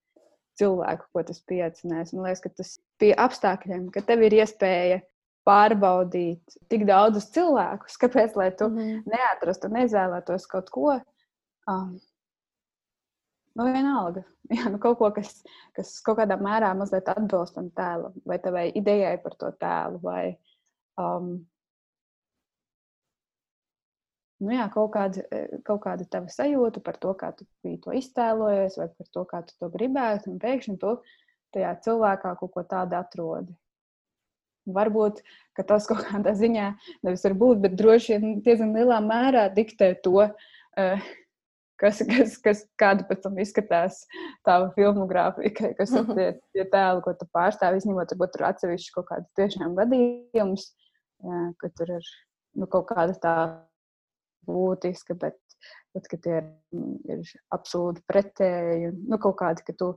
cilvēku, ko tas pieaicinās. Man liekas, ka tas pie apstākļiem, ka tev ir iespēja pārbaudīt tik daudzus cilvēkus, <laughs> kāpēc lai tu mm. neatrastu, neizvēlētos kaut ko. Um, nu, vienalga. <laughs> Jā, nu, kaut ko, kas, kas kaut kādā mērā mazliet atbilst tam tēlam, vai tavai idejai par to tēlu, vai um, nu, jā, kaut, kāda, kaut kāda tava sajūta par to, kā tu to iztēlojies, vai par to, kā tu to gribētu, un pēkšņi tu tajā cilvēkā kaut ko tādu atrodi. Varbūt tas kaut kādā ziņā nevis var būt, bet droši vien diezgan lielā mērā diktē to, uh, kas, kas, kas kāda pēc tam izskatās tava filmogrāfija, kas ir tie, tie tēli, ko tu pārstāvi. Izņemot, varbūt tur atsevišķi kaut kādus tiešām gadījumus, ka tur ir nu, kaut kāda tā būtiska, bet, bet ka tie ir, ir absolūti pretēji. Nu, kaut kādi, ka, tu,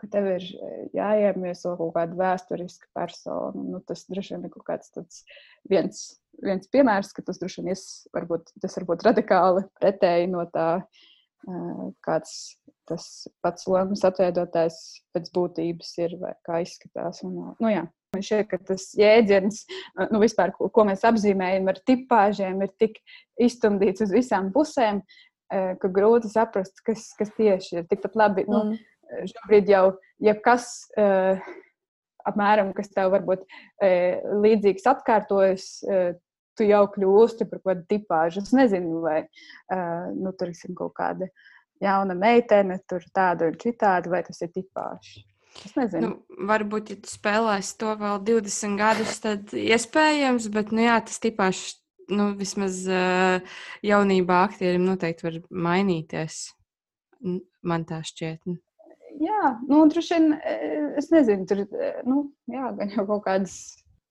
ka tev ir jāiemieso kaut kāda vēsturiska persona. Nu, tas droši vien ir kaut kāds tāds viens, viens piemērs, ka tas droši vien ir, varbūt, varbūt radikāli pretēji no tā, kāds tas pats lomas atveidotājs pēc būtības ir vai kā izskatās. Un, nu, jā. Man šķiet, ka tas jēdziens, nu, vispār, ko, ko mēs apzīmējam ar tipāžiem, ir tik iztumdīts uz visām pusēm, ka grūti saprast, kas, kas tieši ir. Tikpat labi, nu, mm. Šobrīd jau jebkas, apmēram, kas tev varbūt līdzīgs atkārtojas, tu jau kļūsti par kaut kādu tipāžu. Es nezinu, vai nu, tur ir kaut kāda jauna meitene, tur tāda un citāda, vai tas ir tipāžs. Es nezinu. Nu, varbūt, ja tu spēlēsi to vēl 20 gadus, tad iespējams, bet, nu jā, tas tipāš, nu, vismaz uh, jaunībā aktierim noteikti var mainīties. Man tā šķiet. Jā, nu, droši vien, es nezinu, tur, nu, jā, gan jau kaut kādas,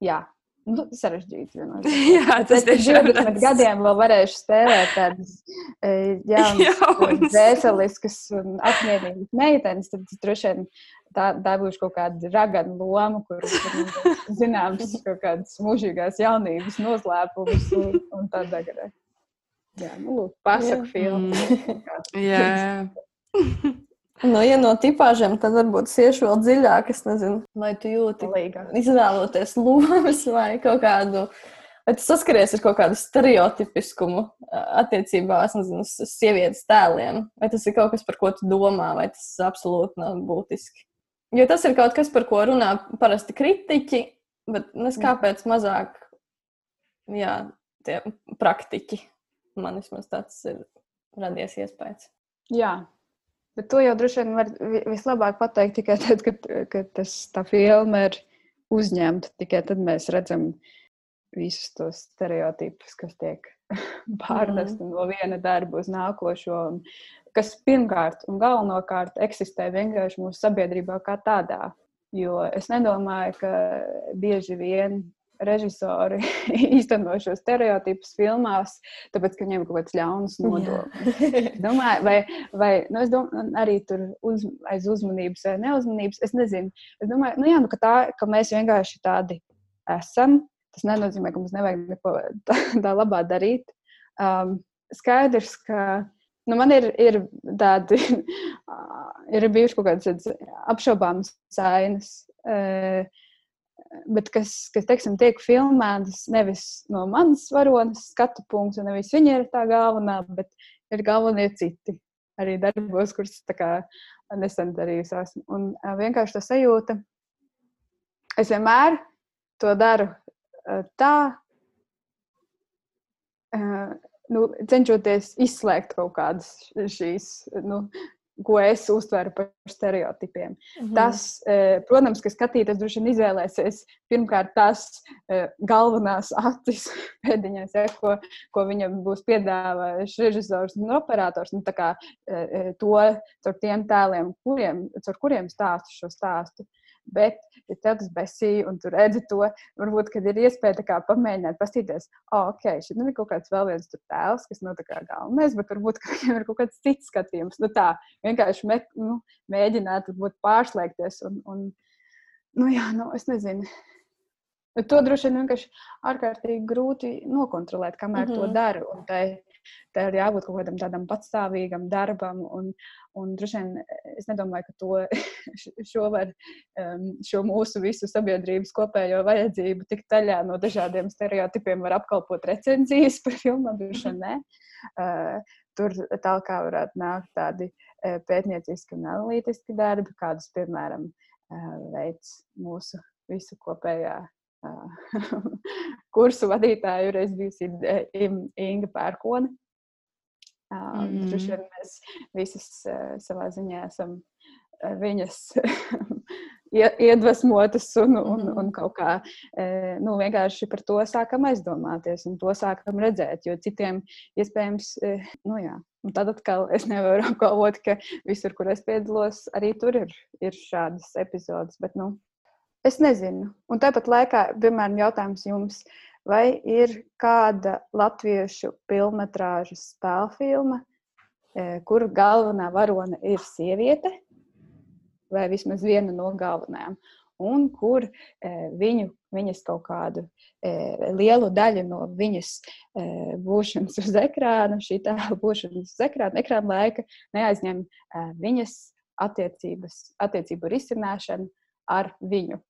jā, Nu, sarežģīti. <laughs> Jā, tas ir 20 gadiem vēl varēšu spēlēt tādas e, jaunas, <laughs> veseliskas un apmierīgas meitenes. Tad droši vien tā, būs kaut kāda ragana loma, kur <laughs> zināms kaut kādas mūžīgās jaunības noslēpumus un, un tādā garā. Jā, nu, lūk, pasaku filmu. Mm. Jā. Nu, ja no tipāžiem, tad varbūt iešu vēl dziļāk. Es nezinu, vai tu jūti, Līga. izvēloties lomas vai kaut kādu. Vai tu saskaries ar kaut kādu stereotipiskumu attiecībā nezinu, uz sievietes tēliem? Vai tas ir kaut kas, par ko tu domā, vai tas absolūti nav būtiski? Jo tas ir kaut kas, par ko runā parasti kritiķi, bet nes mm. kāpēc mazāk jā, tie praktiķi. Man vismaz tāds ir radies iespējas. Jā, Bet to jau droši vien var vislabāk pateikt tikai tad, kad, kad tas, tā filma ir uzņemta. Tikai tad mēs redzam visus tos stereotipus, kas tiek <laughs> pārnesti mm. no viena darba uz nākošo. Un, kas pirmkārt un galvenokārt eksistē vienkārši mūsu sabiedrībā kā tādā. Jo es nedomāju, ka bieži vien režisori <laughs> īsteno šo stereotipus filmās, tāpēc, ka viņiem ir kaut kāds ļauns nodoms. domāju, vai, vai nu, domāju, arī tur uz, aiz uzmanības vai neuzmanības, es nezinu. Es domāju, nu, jā, nu, ka, tā, ka mēs vienkārši tādi esam. Tas nenozīmē, ka mums nevajag neko tā, tā labā darīt. Um, skaidrs, ka nu, man ir, ir tādi, <laughs> ir bijuši kaut kādas apšaubāmas sainas. Uh, bet kas, kas teiksim, tiek filmētas nevis no manas varonas skatu punkta, nevis viņa ir tā galvenā, bet ir galvenie citi. Arī darbos, kurus nesen darījusi esmu. Un vienkārši tā sajūta, es vienmēr to daru tā, nu, cenšoties izslēgt kaut kādas šīs nu, ko es uztveru par stereotipiem. Mm -hmm. Tas, e, protams, ka skatītājs droši vien izvēlēsies pirmkārt tās e, galvenās acis <laughs> pēdiņās, ja, ko, ko viņam būs piedāvājis režisors un operators. Nu, kā, e, to caur tiem tēliem, kuriem, caur kuriem stāstu šo stāstu. Bet, ja tev tas besīja un tu redzi to, varbūt, kad ir iespēja kā, pamēģināt, paskatīties, oh, ok, šeit nu, ir kaut kāds vēl viens tēls, kas nav kā galvenais, bet varbūt viņam ir kaut kāds cits skatījums. Nu, tā vienkārši me, nu, mēģināt varbūt, pārslēgties. Un, un, nu, jā, nu, es nezinu. Bet to droši vien vienkārši ārkārtīgi grūti nokontrolēt, kamēr mm -hmm. to mhm. dara. Un tai Tā ir jābūt kaut kādam tādam patstāvīgam darbam. Un, un droši vien es nedomāju, ka to, <laughs> šo, var, um, šo mūsu visu sabiedrības kopējo vajadzību tik taļā no dažādiem stereotipiem var apkalpot recenzijas par filmu. Droši vien ne. Uh, tur tālāk varētu nākt tādi uh, pētnieciski un analītiski darbi, kādus, piemēram, veids mūsu visu kopējā <laughs> kursu vadītāju reiz bijusi Inga Pērkone. Mm. Droši vien mēs visas savā ziņā esam viņas <laughs> iedvesmotas un, un, un kaut kā nu, vienkārši par to sākam aizdomāties un to sākam redzēt. Jo citiem iespējams, nu jā, un tad atkal es nevaru apgalvot, ka visur, kur es piedalos, arī tur ir, ir šādas epizodes. Bet, nu, es nezinu. Un tāpat laikā, piemēram, jautājums jums. Vai ir kāda latviešu filmas spēļu filma, kur galvenā varone ir sieviete, vai vismaz viena no galvenajām, un kur e, viņu, viņas kaut kādu e, lielu daļu no viņas e, būšanas uz ekrāna, šī tēla būšanas uz ekrāna, ekrāna laika neaizņem e, viņas attiecības, attiecību risināšanu ar viņu.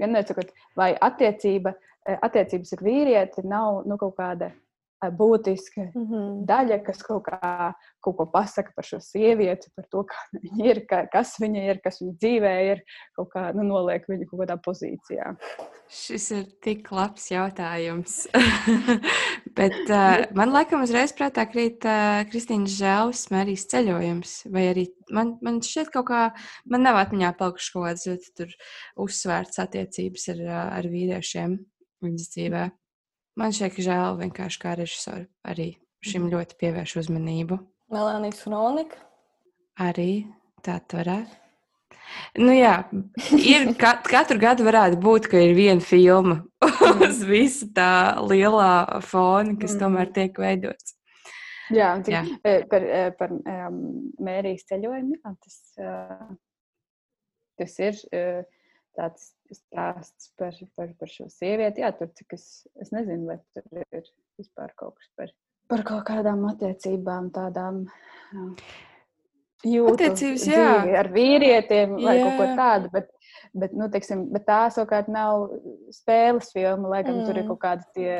Vienmēr sakot, vai attiecība, e, attiecības ar vīrieti nav nu, kaut kāda būtiska mm -hmm. daļa, kas kaut, kā, kaut ko pasaka par šo sievieti, par to, kāda viņa ir, ka, kas viņa ir, kas viņa dzīvē ir, kaut kā nu, noliek viņu kaut kādā pozīcijā. Šis ir tik labs jautājums. Bet <laughs> uh, man laikam uzreiz prātā krīt uh, Kristīnas Žēlis Mērijas ceļojums. Vai arī man, man šķiet kaut kā, man nav atmiņā palikuši kaut kāds tur uzsvērts attiecības ar, ar vīriešiem viņas dzīvē. Man šķiet, ka žēl vienkārši kā režisori arī šim mhm. ļoti pievērš uzmanību. Melānijas kronika. Arī tā varētu. Nu jā, ir, kat, katru gadu varētu būt, ka ir viena filma mhm. uz visu tā lielā fona, kas mm. tomēr tiek veidots. Jā, cik, jā. Eh, par, eh, par um, mērijas ceļojumu. Jā, tas, uh, tas ir. Tāds stāsts par, par, par šo sievieti. Jā, tur cik es, es nezinu, vai tur ir vispār kaut kas par, par kaut kādām attiecībām, tādām. Jūtu, Attiecības, jā. Ar vīrietiem vai jā. kaut ko tādu. Bet, Bet, nu, teiksim, bet tā savukārt nav spēles filma, lai gan mm. tur ir mm. kaut kādi tie,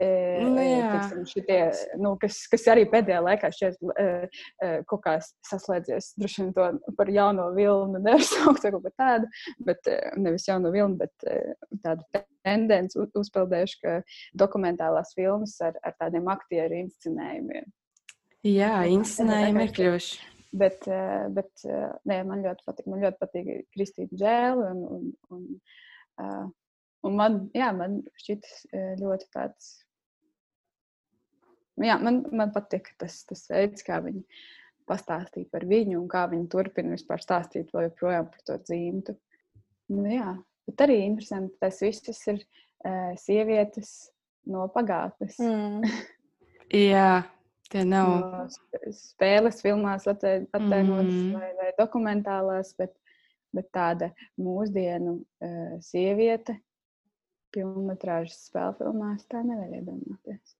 e, nu, teiksim, šitie, nu, kas, kas arī pēdējā laikā šķiet e, e, kaut kā saslēdzies. Droši vien to par jauno vilnu nevar <laughs> saukt kaut ko tādu, bet nevis jauno vilnu, bet tādu tendenci uzpeldējuši, ka dokumentālās filmas ar, ar tādiem aktieru inscenējumiem. Jā, inscenējumi ir kļuvuši. Bet, eh, bet eh, nē, man ļoti patīk. Man ļoti patīk Kristīna Džēla. Un, un, un, uh, un man, jā, man šķiet ļoti tāds. Jā, man, man patīk tas, tas veids, kā viņi pastāstīja par viņu un kā viņi turpina vispār stāstīt vēl joprojām par to dzimtu. Nu, jā, bet arī interesanti, tas viss ir uh, sievietes no pagātnes. Mm. <laughs> jā, Tie nav no spēles, filmās attēlotas mm. vai, vai dokumentālās, bet, bet tāda mūsdienu uh, sieviete filmas spēļu filmās tā nevar iedomāties.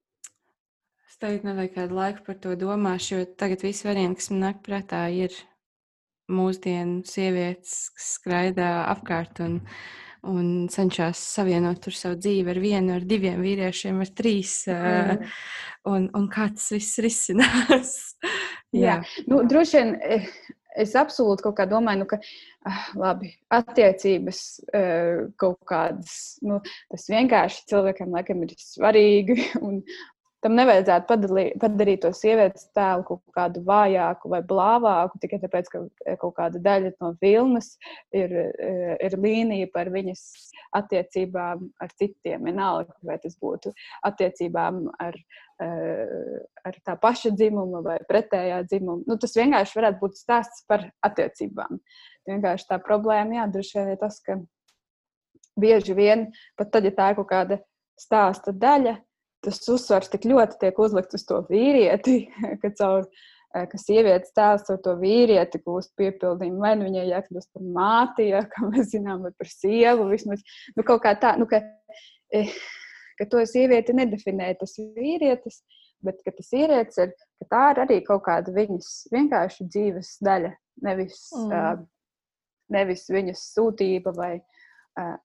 Es tagad nevajag kādu laiku par to domāšu, jo tagad viss variants, kas man nāk prātā, ir mūsdienu sievietes, kas skraidā apkārt un, un cenšas savienot savu dzīvi ar vienu, ar diviem vīriešiem, ar trīs. Mm. Un, un kā tas viss risinās. <laughs> Jā, nu, droši vien eh, es absolūti kaut kā domāju, nu, ka ah, labi, attiecības kaut kādas, nu, tas vienkārši cilvēkam laikam ir svarīgi. <laughs> Un, tam nevajadzētu padalīt, padarīt to sievietes tēlu kaut kādu vājāku vai blāvāku, tikai tāpēc, ka eh, kaut kāda daļa no filmas ir, eh, ir līnija par viņas attiecībām ar citiem. Vienalga, vai tas būtu attiecībām ar, eh, ar tā paša dzimuma vai pretējā dzimuma. Nu, tas vienkārši varētu būt stāsts par attiecībām. Vienkārši tā problēma, jā, droši vien ir tas, ka bieži vien, pat tad, ja tā ir kaut kāda stāsta daļa, tas uzsvars tik ļoti tiek uzlikts uz to vīrieti, <laughs> ka caur eh, ka sievietes tēls ar to vīrieti gūst piepildījumu. Vai nu viņai jākļūst par māti, ja, kā mēs zinām, vai par sievu. Vismaz nu, kaut kā tā, nu, ka, eh, ka to sievieti nedefinē tas vīrietis, bet tas vīrietis ir, ka tā ir arī kaut kāda viņas vienkārši dzīves daļa, nevis, mm. uh, nevis viņas sūtība vai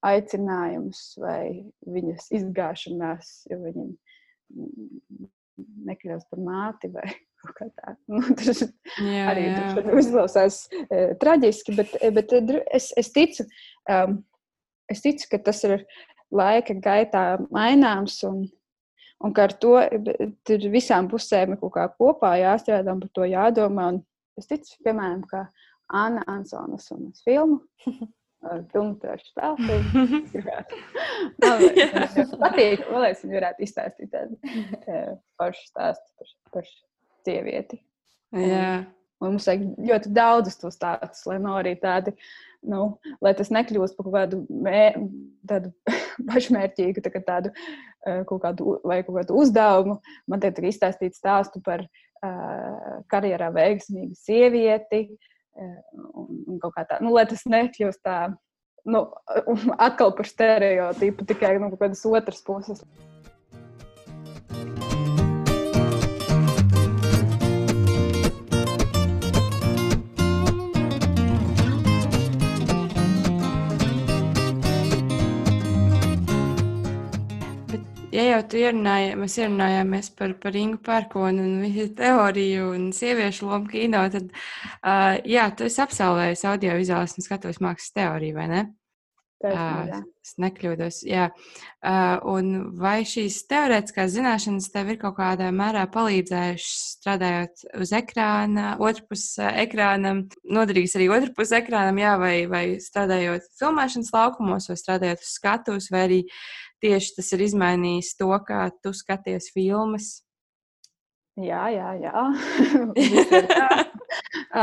aicinājums vai viņas izgāšanās, jo viņam nekļūst par māti vai <laughs> kā tāda. Nu, tas <laughs> jā, arī izklausās uh, traģiski, bet, bet es, es, ticu, um, es ticu, ka tas ir laika gaitā maināms. Un, un ka ar to tur visām pusēm ir kaut kā kopā jāstrādā un par to jādomā. Un es ticu, piemēram, ka Anna Ansonas un filmu. <laughs> Spēlēt. <laughs> Man patīk, es viņu varētu izstāstīt tādu pašu stāstu par, par sievieti. Jā. Un mums vajag ļoti daudz to stāstus, lai nav arī tādi, nu, lai tas nekļūst par kaut kādu, mē, tādu <laughs> pašmērķīgu, tā tādu kaut kādu, vai kaut kādu uzdevumu. Man te ir izstāstīts stāstu par uh, karjerā veiksmīgu sievieti. Uh, un, kaut kā tā, nu, lai tas nekļūst tā, nu, atkal par stereotipu, tikai no nu, kādas otras puses. Ja jau tu ierunāji, mēs ierunājāmies par, par Ingu Pērkonu un viņa teoriju un sieviešu lomu kino, tad, uh, jā, tu esi absolvējis audiovizuālas un skatuves mākslas teoriju, vai ne? Taisnība, uh, es nekļūdos, jā. Uh, un vai šīs teorētiskās zināšanas tev ir kaut kādā mērā palīdzējušas strādājot uz ekrāna, otrpus ekrānam, noderīgs arī otrpus ekrānam, jā, vai, vai strādājot filmēšanas laukumos, vai strādājot uz skatuves, vai arī tieši tas ir izmainījis to, kā tu skaties filmas? Jā, jā, jā. <laughs>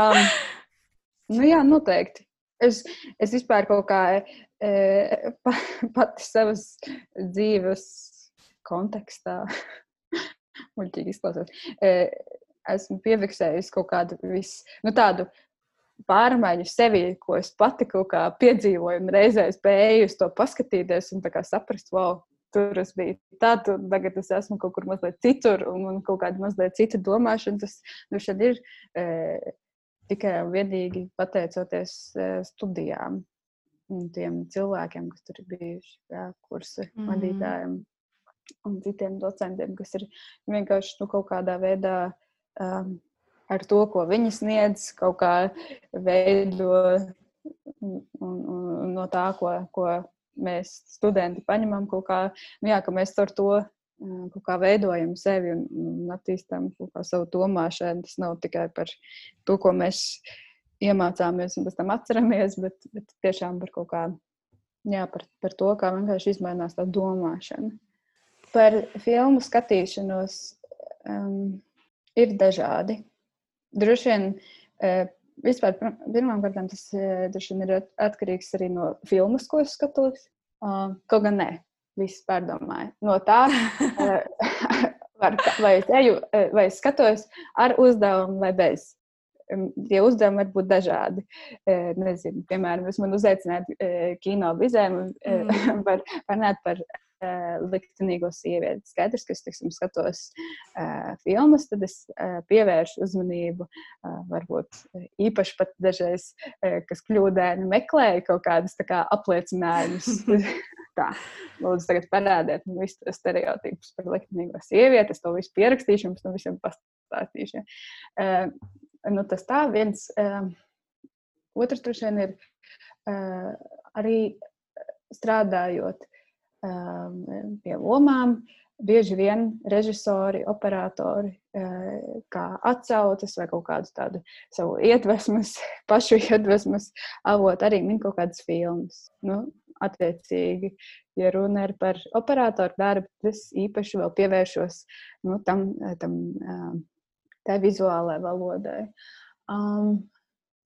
um, nu, jā, noteikti. Es, es vispār kaut kā e, pa, pati savas dzīves kontekstā, <laughs> muļķīgi izklausās, e, esmu piefiksējusi kaut kādu vis, nu, tādu pārmaiņu sevī, ko es pati kaut kā piedzīvoju, un reizē spēju to paskatīties un saprast, wow, tur es biju tad, un tagad es esmu kaut kur mazliet citur, un man kaut kāda mazliet cita domāšana. Tas nu, ir e, tikai un vienīgi pateicoties e, studijām un tiem cilvēkiem, kas tur ir bijuši, jā, kursi mm. vadītājiem un citiem docentiem, kas ir vienkārši nu, kaut kādā veidā. Um, ar to, ko viņi sniedz, kaut kā veido un, un no tā, ko, ko mēs studenti paņemam, kaut kā, nu jā, ka mēs ar to kaut kā veidojam sevi un, un attīstam savu domāšanu. Tas nav tikai par to, ko mēs iemācāmies un pēc tam atceramies, bet, bet tiešām par kaut kā, jā, par, par to, kā vienkārši izmainās tā domāšana. Par filmu skatīšanos um, ir dažādi droši vien vispār pirmkārt tas droši vien ir atkarīgs arī no filmas, ko es skatos. Kaut gan nē, viss pārdomāja. No tā, <laughs> var, vai es eju, vai es skatos ar uzdevumu vai bez. Tie uzdevumi var būt dažādi. Nezinu, piemēram, jūs man uzaicināt kino vizēm, mm. <laughs> var runāt par liktenīgo sievieti. Skaidrs, ka es tiksim, skatos uh, filmas, tad es uh, pievēršu uzmanību. Uh, varbūt īpaši pat dažreiz, uh, kas kļūdaini meklēja kaut kādus kā, apliecinājumus. <laughs> Tā, lūdzu, tagad parādiet man visus tos stereotipus par liktenīgo sievieti. Es to visu pierakstīšu, pēc tam visiem pastāstīšu. Uh, nu, tas tā viens. Uh, otrs, droši vien, ir uh, arī strādājot Um, pie lomām. Bieži vien režisori, operatori, uh, kā atsauces vai kaut kādu tādu savu iedvesmas, <laughs> pašu iedvesmas avotu, arī min kaut kādas filmas. Nu, attiecīgi, ja runa ir par operatoru darbu, tas īpaši vēl pievēršos nu, tam, tam um, tā vizuālajai valodai. Um,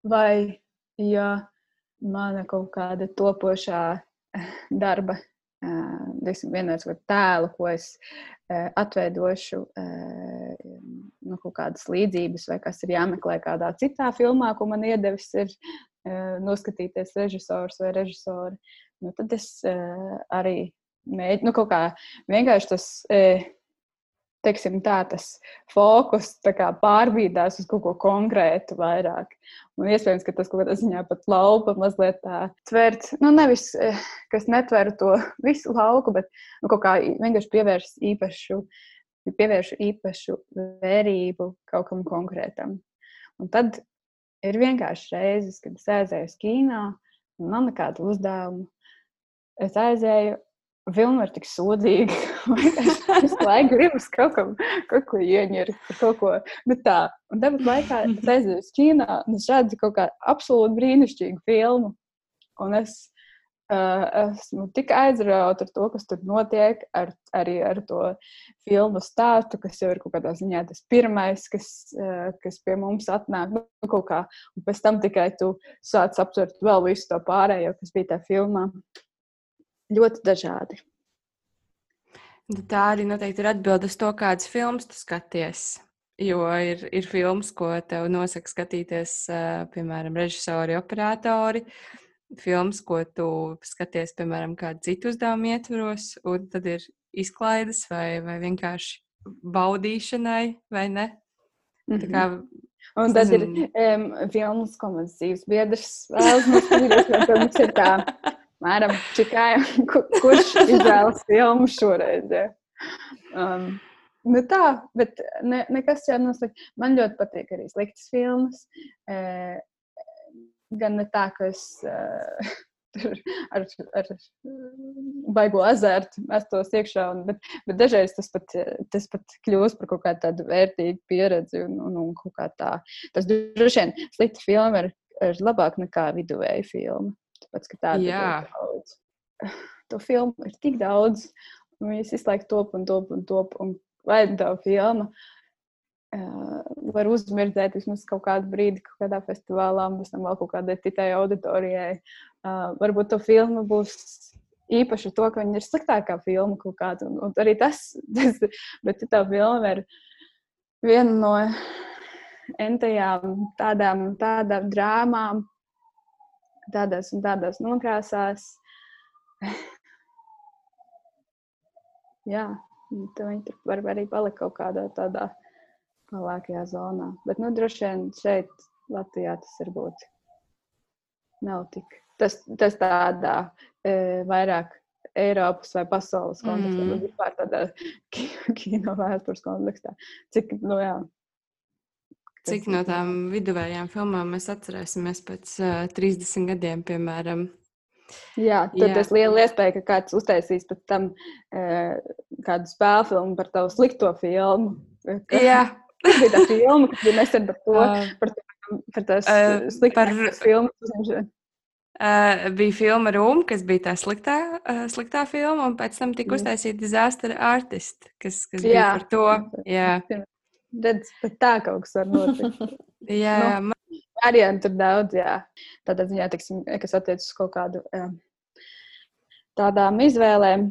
vai ja mana kaut kāda topošā darba ar tēlu, ko es atveidošu nu, kaut kādas līdzības, vai kas ir jāmeklē kādā citā filmā, ko man iedevis ir noskatīties režisors vai režisori. Nu, tad es arī mēģinu nu, kaut kā vienkārši tas teiksim, tā, tas fokus kā, pārbīdās uz kaut ko konkrētu vairāk. Un iespējams, ka tas kaut kādā ziņā pat laupa mazliet tā tvert, nu nevis, eh, kas netver to <laughs> visu lauku, bet nu, kaut kā vienkārši pievērš īpašu, pievērš īpašu vērību kaut kam konkrētam. Un tad ir vienkārši reizes, kad es aizēju uz kīnā, un nav nekādu uzdevumu. Es aizēju filma ir tik sodīga. <laughs> es laiku gribu kaut, kam, kaut ko ieņemt, kaut ko nu tā. Un tāpat laikā es aizēju uz Ķīnā un es redzu kaut kādu absolūti brīnišķīgu filmu. Un es uh, esmu tik aizrauta ar to, kas tur notiek, ar, arī ar to filmu stāstu, kas jau ir kaut kādā ziņā tas pirmais, kas, uh, kas pie mums atnāk. Nu, kaut kā. Un pēc tam tikai tu sāc aptvert vēl visu to pārējo, kas bija tajā filmā ļoti dažādi. Tā arī noteikti ir atbilde uz to, kādas filmas tu skaties. Jo ir, ir filmas, ko tev nosaka skatīties, piemēram, režisori, operatori. Filmas, ko tu skaties, piemēram, kādu citu uzdevumu ietvaros, un tad ir izklaides vai, vai vienkārši baudīšanai, vai ne? Mm -hmm. Tā kā Un tad ir um, filmas, ko mans dzīves biedrs vēlas mums skatīties, jo mums ir tā <laughs> Mēram, čikai, <laughs> kurš izvēlas filmu šoreiz. Ja? Um, nu tā, bet ne, nekas jau nav slikts. Man ļoti patīk arī sliktas filmas. E, gan ne tā, ka es <laughs> uh, ar, ar baigo azartu mestos iekšā, un, bet, bet dažreiz tas pat, tas pat kļūst par kaut kādu tādu vērtīgu pieredzi un, un, un kā tā. Tas droši vien slikta filma ir, ir labāk nekā viduvēja filma. Tāpēc, ka tāda ir daudz. <sighs> To filmu ir tik daudz, un viņas visu laiku top un top un top. Un vai tā filma uh, var uzmirdzēt vismaz kaut kādu brīdi, kaut kādā festivālā, un pēc tam vēl kaut kādai citai auditorijai. Uh, varbūt to filmu būs īpaši to, ka viņa ir sliktākā filma kaut kāda. Un, un arī tas, <laughs> tas, bet tā filma ir viena no entajām tādām, tādām drāmām, tādās un tādās nokrāsās. <laughs> Jā, viņi tur var arī palikt kaut kādā tādā pelēkajā zonā. Bet, nu, droši vien šeit, Latvijā, tas varbūt nav tik. Tas, tas tādā e, vairāk Eiropas vai pasaules kontekstā, mm. vispār tādā <laughs> kino vēstures kontekstā. Cik, nu jā, Cik no tām viduvējām filmām mēs atcerēsimies pēc uh, 30 gadiem, piemēram? Jā, tad ir liela iespēja, ka kāds uztaisīs pēc tam uh, kādu spēļu filmu par tavu slikto filmu. Jā, <laughs> tā bija tā filma, kas bija nesen par to, <laughs> uh, par, par tās uh, sliktākās filmas uzņemšanu. Uh, bija filma Rūma, kas bija tā sliktā, uh, sliktā filma, un pēc tam tika uztaisīta Disaster Artist, kas, kas Jā. bija par to. Jā. Redz, bet tā kaut kas var notikt. <laughs> jā, nu, man... variantu ir daudz, jā. Tādā ziņā, tiksim, kas attiecas uz kaut kādu tādām izvēlēm.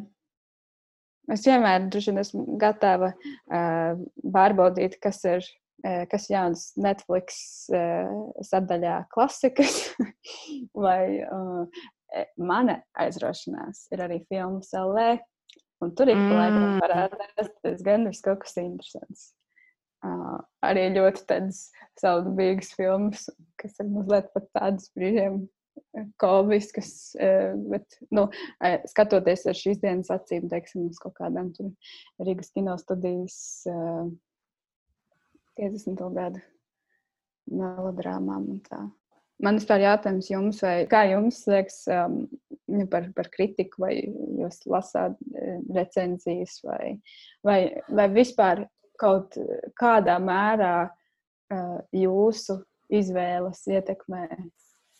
Es vienmēr esmu gatava uh, pārbaudīt, kas ir, uh, kas jauns Netflix uh, sadaļā klasikas, <laughs> vai uh, mana aizraušanās ir arī filmas LV. Un tur ir mm. parādās gan viss kaut kas interesants. Uh, arī ļoti tādas saudabīgas filmas, kas ir mazliet pat tādas brīžiem komiskas, uh, bet, nu, uh, skatoties ar šīs dienas acīm, teiksim, uz kaut kādām tur Rīgas kino studijas uh, 50. gadu melodrāmām un tā. Man vispār jautājums jums, vai kā jums liekas um, par, par kritiku, vai jūs lasāt recenzijas, vai, vai, vai vispār kaut kādā mērā uh, jūsu izvēles ietekmē,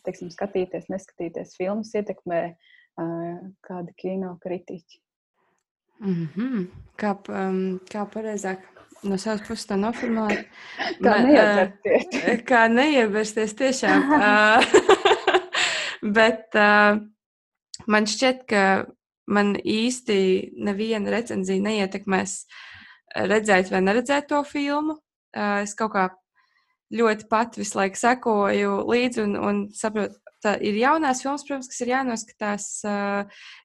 teiksim, skatīties, neskatīties filmas, ietekmē uh, kādi kino kritiķi. Mm -hmm. Kā, um, kā pareizāk no savas puses tā noformulēt? <laughs> kā neievērsties. Kā neievērsties tiešām. <laughs> <laughs> Bet uh, man šķiet, ka man īsti neviena recenzija neietekmēs redzēt vai neredzēt to filmu. Es kaut kā ļoti pat visu laiku sekoju līdzi un, un saprotu, tā ir jaunās filmas, protams, kas ir jānoskatās,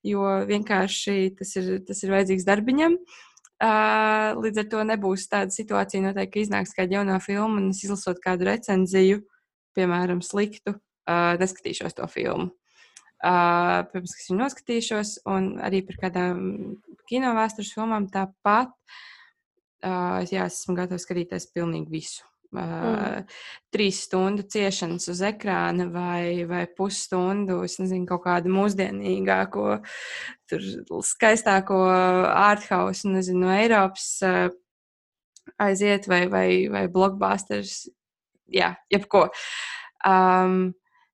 jo vienkārši tas ir, tas ir vajadzīgs darbiņam. Līdz ar to nebūs tāda situācija, noteikti, ka iznāks kāda jaunā filma un es izlasot kādu recenziju, piemēram, sliktu, neskatīšos to filmu. Uh, ka es viņu noskatīšos, un arī par kādām kino vēstures filmām tāpat. Uh, jā, es esmu gatavs skatīties pilnīgi visu. mm. trīs stundu ciešanas uz ekrāna vai, vai pusstundu, es nezinu, kaut kādu mūsdienīgāko, skaistāko ārthausu, nezinu, no Eiropas aiziet vai, vai, vai blockbusters, jā, jebko. Um,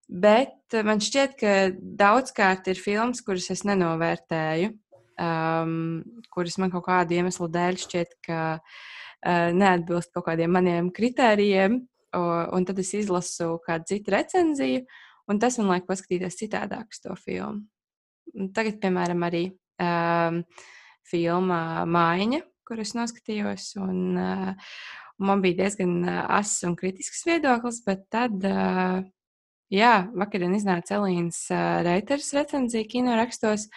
bet man šķiet, ka daudzkārt ir filmas, kuras es nenovērtēju, um, kuras man kaut kāda iemesla dēļ šķiet, ka uh, neatbilst kaut kādiem maniem kritērijiem, o, un tad es izlasu kādu citu recenziju, un tas man liek paskatīties citādāk uz to filmu. Tagad, piemēram, arī um, filma Mājiņa, kuras noskatījos, un, uh, un man bija diezgan uh, ass un kritisks viedoklis, bet tad, uh, jā, vakarā iznāca Elīnas uh, Reiters recenzija kino rakstos,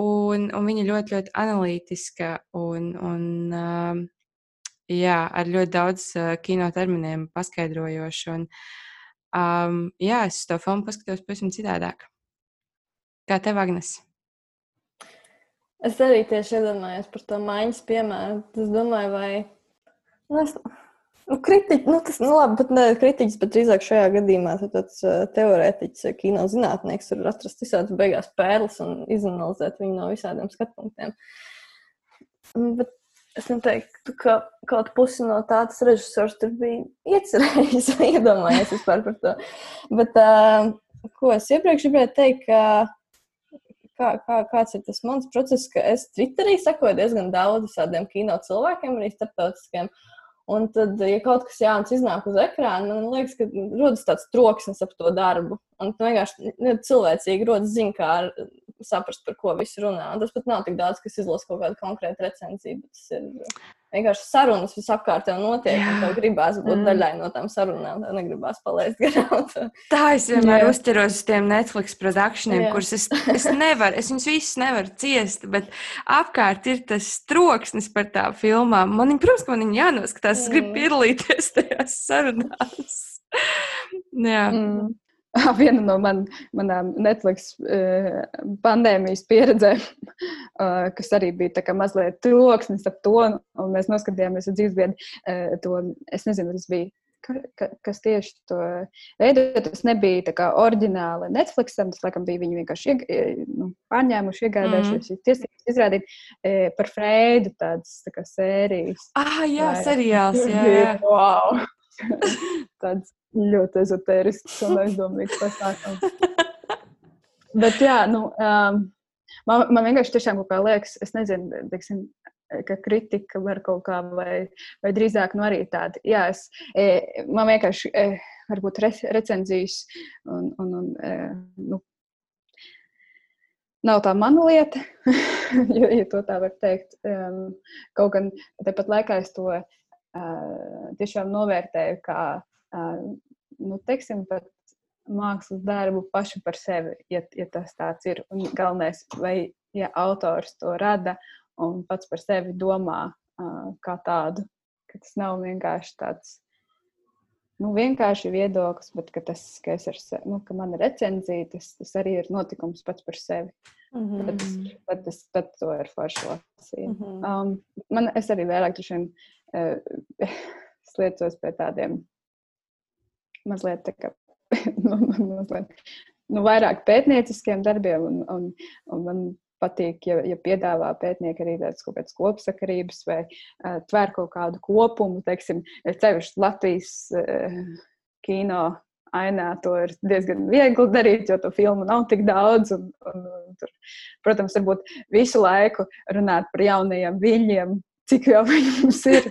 un, un viņa ļoti, ļoti analītiska un, un uh, jā, ar ļoti daudz uh, kino terminiem paskaidrojošu. Un, um, jā, es to filmu paskatos pavisam citādāk. Kā tev, Agnes? Es arī tieši iedomājos par to maiņas piemēru. Es domāju, vai. Nu, es... Nu, kritiķi, nu, tas, nu, labi, bet ne kritiķis, bet drīzāk šajā gadījumā tāds uh, teorētiķis, kino zinātnieks var atrast visādas beigās pērles un izanalizēt viņu no visādiem skatpunktiem. Bet es neteiktu, ka kaut pusi no tā tas režisors tur bija iecerējis vai iedomājies vispār par to. Bet, uh, ko es iepriekš gribēju teikt, ka kā, kā, kāds ir tas mans process, ka es Twitterī sekoju diezgan daudz tādiem kino cilvēkiem, arī starptautiskiem. Un tad, ja kaut kas jauns iznāk uz ekrāna, man liekas, ka rodas tāds troksnis ap to darbu. Un vienkārši nu, cilvēcīgi rodas ziņa, kā saprast, par ko visi runā. Un tas pat nav tik daudz, kas izlasa kaut kādu konkrētu recenziju, tas ir vienkārši sarunas visapkārt jau notiek, un tev gribās būt mm. daļai no tām sarunām. Tev negribās palaist garām. Tā es vienmēr jā. uzķeros uz tiem Netflix produkcijiem, kurus es, es nevaru, es viņus visus nevaru ciest, bet apkārt ir tas troksnis par tām filmām. Man, protams, ka man viņi jānoskatās, es gribu mm. piedalīties tajās sarunās. <laughs> jā. Mm. <laughs> viena no man, manām Netflix uh, pandēmijas pieredzēm, uh, <laughs> kas arī bija mazliet troksnis ap to, un mēs noskatījāmies uz dzīvesbiedru uh, to, es nezinu, tas bija. Ka, ka, kas tieši to veidoja? Tas nebija tā kā oriģināli Netflixam. Tas, laikam, bija viņi vienkārši ieg, nu, pārņēmuši, iegādājušies mm. tiesības izrādīt e, par Freidu tādas tā kā sērijas. Ah, jā, vai, seriāls, jā. jā. <laughs> wow! tāds ļoti ezotērisks un aizdomīgs pasākums. Bet, jā, nu, um, man, man vienkārši tiešām kaut kā liekas, es nezinu, teiksim, ka kritika var kaut kā, vai, vai drīzāk nu arī tāda. Jā, es, e, man vienkārši e, varbūt re, recenzijas un, un, un e, nu, nav tā mana lieta, <laughs> ja, ja to tā var teikt. Um, kaut gan tepat laikā es to uh, tiešām novērtēju kā nu, teiksim, pat mākslas darbu pašu par sevi, ja, ja tas tāds ir. Un galvenais, vai ja autors to rada un pats par sevi domā uh, kā tādu, ka tas nav vienkārši tāds. Nu, vienkārši viedoklis, bet ka tas, ka, ar, nu, ka man ir recenzija, tas, tas arī ir notikums pats par sevi. Mm -hmm. Tad, tad, tad, tad to ir forši lasīt. Mm -hmm. um, man, es arī vairāk šiem, uh, <laughs> sliecos pie tādiem mazliet tā kā <laughs> nu, mazliet, nu, vairāk pētnieciskiem darbiem. Un, un, un man patīk, ja, ja piedāvā pētnieki arī tādas kaut kādas kopsakarības vai uh, tver kaut kādu kopumu. Teiksim, ceļš Latvijas uh, kino ainā to ir diezgan viegli darīt, jo to filmu nav tik daudz. Un, un, un tur, protams, varbūt visu laiku runāt par jaunajiem viļņiem, cik jau <laughs> mums ir. <laughs>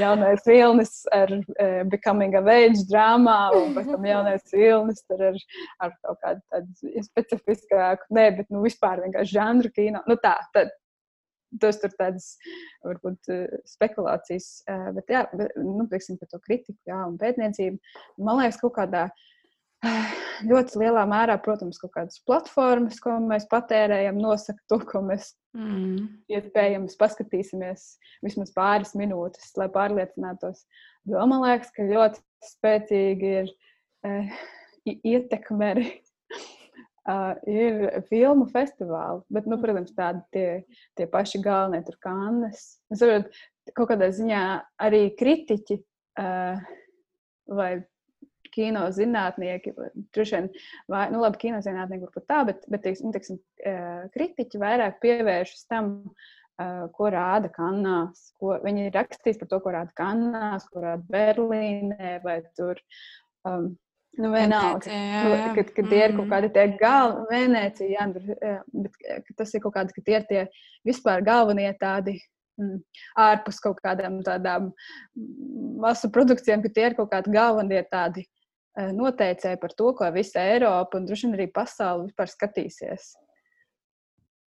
Jaunais vilnis ar uh, Becoming a Age drāmā, un pēc tam jaunais vilnis ar, ar kaut kādu tādu specifiskāku, ne, bet nu, vispār vienkārši žanru kino. Nu, tā, tad, Tas tur tādas, varbūt, spekulācijas, bet, jā, bet, nu, teiksim, par to kritiku, jā, un pētniecību. Man liekas, kaut kādā uh, <sighs> ļoti lielā mērā, protams, kaut kādas platformas, ko mēs patērējam, nosaka to, ko mēs mm. iespējams paskatīsimies vismaz pāris minūtes, lai pārliecinātos. Jo man liekas, ka ļoti spēcīgi ir uh, ietekme <laughs> arī. Uh, ir filmu festivāli, bet, nu, protams, tādi tie, tie paši galvenie, tur kannes. Es saprotu, kaut kādā ziņā arī kritiķi uh, vai kino zinātnieki, droši vien, vai, nu, labi, kino zinātnieki varbūt tā, bet, bet teiksim, nu, teiksim, kritiķi vairāk pievēršas tam, ko rāda kanāls. Ko, viņi ir rakstījis par to, ko rāda kanāls, ko rāda Berlīnē vai tur. Um, Nu, vienalga, nu, kad, kad tie ir kaut mm. kādi tie galvenie, Venecija, jā, nu, bet tas ir kaut kādi, ka tie ir tie vispār galvenie tādi mm, ārpus kaut kādām tādām masu produkcijām, ka tie ir kaut kādi galvenie tādi noteicēji par to, ko visa Eiropa un droši vien arī pasaule vispār skatīsies.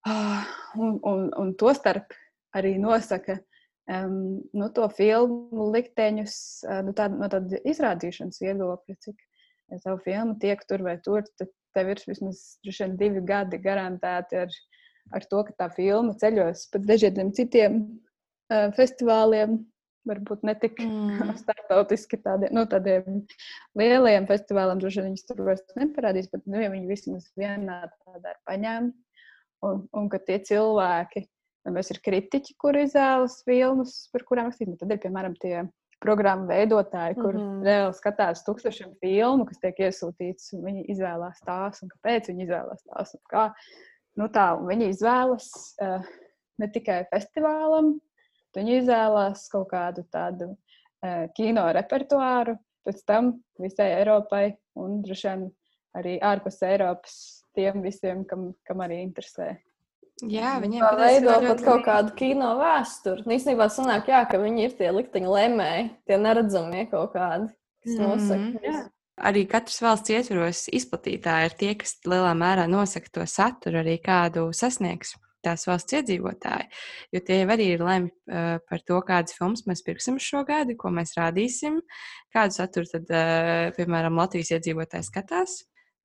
Ah, un, un, un to starp arī nosaka um, nu, to filmu likteņus nu, tād, no tāda izrādīšanas viedokļa, cik savu filmu tiek tur vai tur, tad tev ir vismaz vien, divi gadi garantēti ar, ar to, ka tā filma ceļos pa dažādiem citiem uh, festivāliem. Varbūt ne tik mm. <laughs> starptautiski tādiem, nu, tādiem lieliem festivāliem, droši vien viņas tur vairs neparādīs, bet nu, ja viņi vismaz vienā tādā ir paņēmti. Un, un ka tie cilvēki, mēs ir kritiķi, kur izvēlas filmas, par kurām rakstīt, tad ir piemēram tie programmu veidotāji, kur mm -hmm. reāli skatās tūkstošiem filmu, kas tiek iesūtīts, un viņi izvēlās tās, un kāpēc viņi izvēlās tās. Kā. Nu tā, viņi izvēlas uh, ne tikai festivālam, viņi izvēlās kaut kādu tādu uh, kino repertuāru, pēc tam visai Eiropai un droši vien arī ārpus Eiropas tiem visiem, kam, kam arī interesē. Jā, viņiem ir veido pat kaut kādu kino vēsturi. Nu, īstenībā sanāk, jā, ka viņi ir tie likteņa lēmēji, tie neredzamie kaut kādi, kas mhm, nosaka. Mm -hmm. Arī katras valsts ietvaros izplatītāji ir tie, kas lielā mērā nosaka to saturu, arī kādu sasniegs tās valsts iedzīvotāji. Jo tie jau arī ir lemti uh, par to, kādas filmas mēs pirksim šo gadu, ko mēs rādīsim, kādu saturu tad, uh, piemēram, Latvijas iedzīvotāji skatās.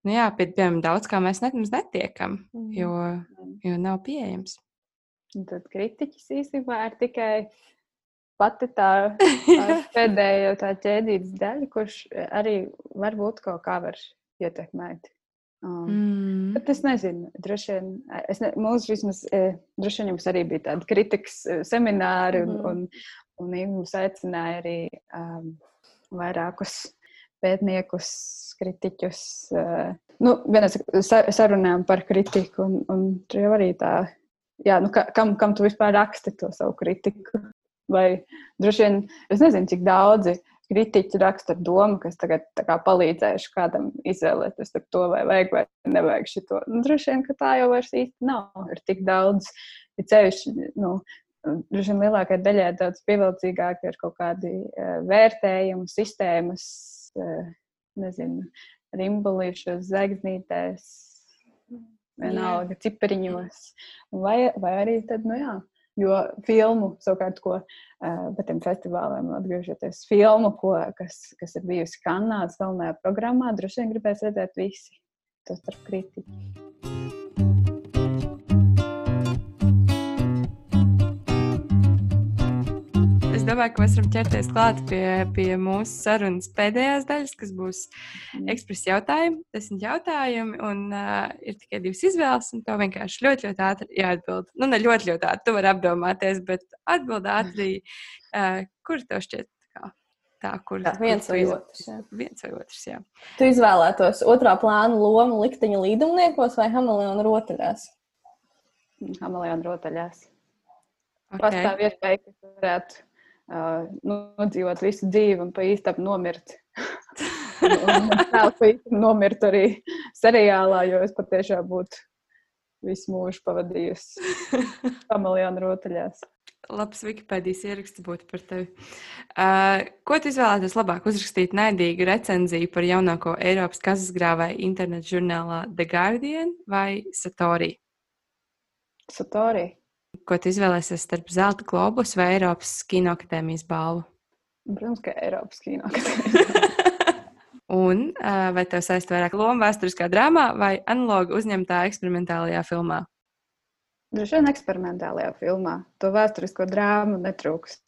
Nu jā, pie, piemēram, daudz kā mēs nemaz netiekam, mm. jo, jo nav pieejams. Un tad kritiķis īstenībā ir tikai pati tā, tā <laughs> pēdējā tā ķēdītas daļa, kurš arī varbūt kaut kā var ietekmēt. Um, mm. Bet es nezinu, droši vien, es ne, mums vismaz, e, droši vien jums arī bija tādi kritikas e, semināri, mm. un, un, un mums aicināja arī um, vairākus pētniekus kritiķus. Eh, nu, vienais sarunām par kritiku, un, un tur jau arī tā, jā, nu, ka, kam, kam tu vispār raksti to savu kritiku. Vai droši vien, es nezinu, cik daudzi kritiķi raksta ar domu, ka es tagad kā, palīdzēšu kādam izvēlēties to, vai vajag vai nevajag šo. Nu, droši vien, ka tā jau vairs īsti nav. Ir tik daudz, ja ceļš, nu, droši vien lielākajai daļai daudz pievilcīgāk ir kaut kādi uh, vērtējumi, sistēmas, uh, nezinu, rimbolīšos, zvaigznītēs, vienalga cipariņos. Vai, vai arī tad, nu jā, jo filmu, savukārt, ko par tiem festivāliem, atgriežoties filmu, ko, kas, kas ir bijusi Kanādas galvenajā programmā, droši vien gribēs redzēt visi, to starp kritiķi. Domāju, ka mēs varam ķerties klāt pie, pie mūsu sarunas pēdējās daļas, kas būs mm. ekspresa jautājumi. Desmit jautājumi, un uh, ir tikai divas izvēles, un to vienkārši ļoti, ļoti ātri jāatbild. Nu, ne ļoti, ļoti ātri, tu vari apdomāties, bet atbild ātri, uh, kur tev šķiet. Kā? Tā, kur, jā, viens, kur vai otrs, jā. viens vai otrs. Jā. Tu izvēlētos otrā plāna lomu likteņa līdumniekos vai hameleona rotaļās? Hameleona rotaļās. Okay. Pastāv iespēja, ka varētu nodzīvot visu dzīvi un pa īstam nomirt. <laughs> un tā pa īstam nomirt arī seriālā, jo es patiešām būtu visu mūžu pavadījusi <laughs> pamalionu rotaļās. Labs Wikipēdijas ieraksts būtu par tevi. Uh, ko tu izvēlēties labāk? Uzrakstīt naidīgu recenziju par jaunāko Eiropas kazas grāvēju internetu žurnālā The Guardian vai Satori? Satori. Ko tu izvēlēsies starp Zelta globus vai Eiropas Kinoakadēmijas balvu? Protams, ka Eiropas Kinoakadēmijas. <laughs> Un vai tev saistīta vairāk loma vēsturiskā drāmā vai analoga uzņemtā eksperimentālajā filmā? Droši vien eksperimentālajā filmā. To vēsturisko drāmu netrūkst.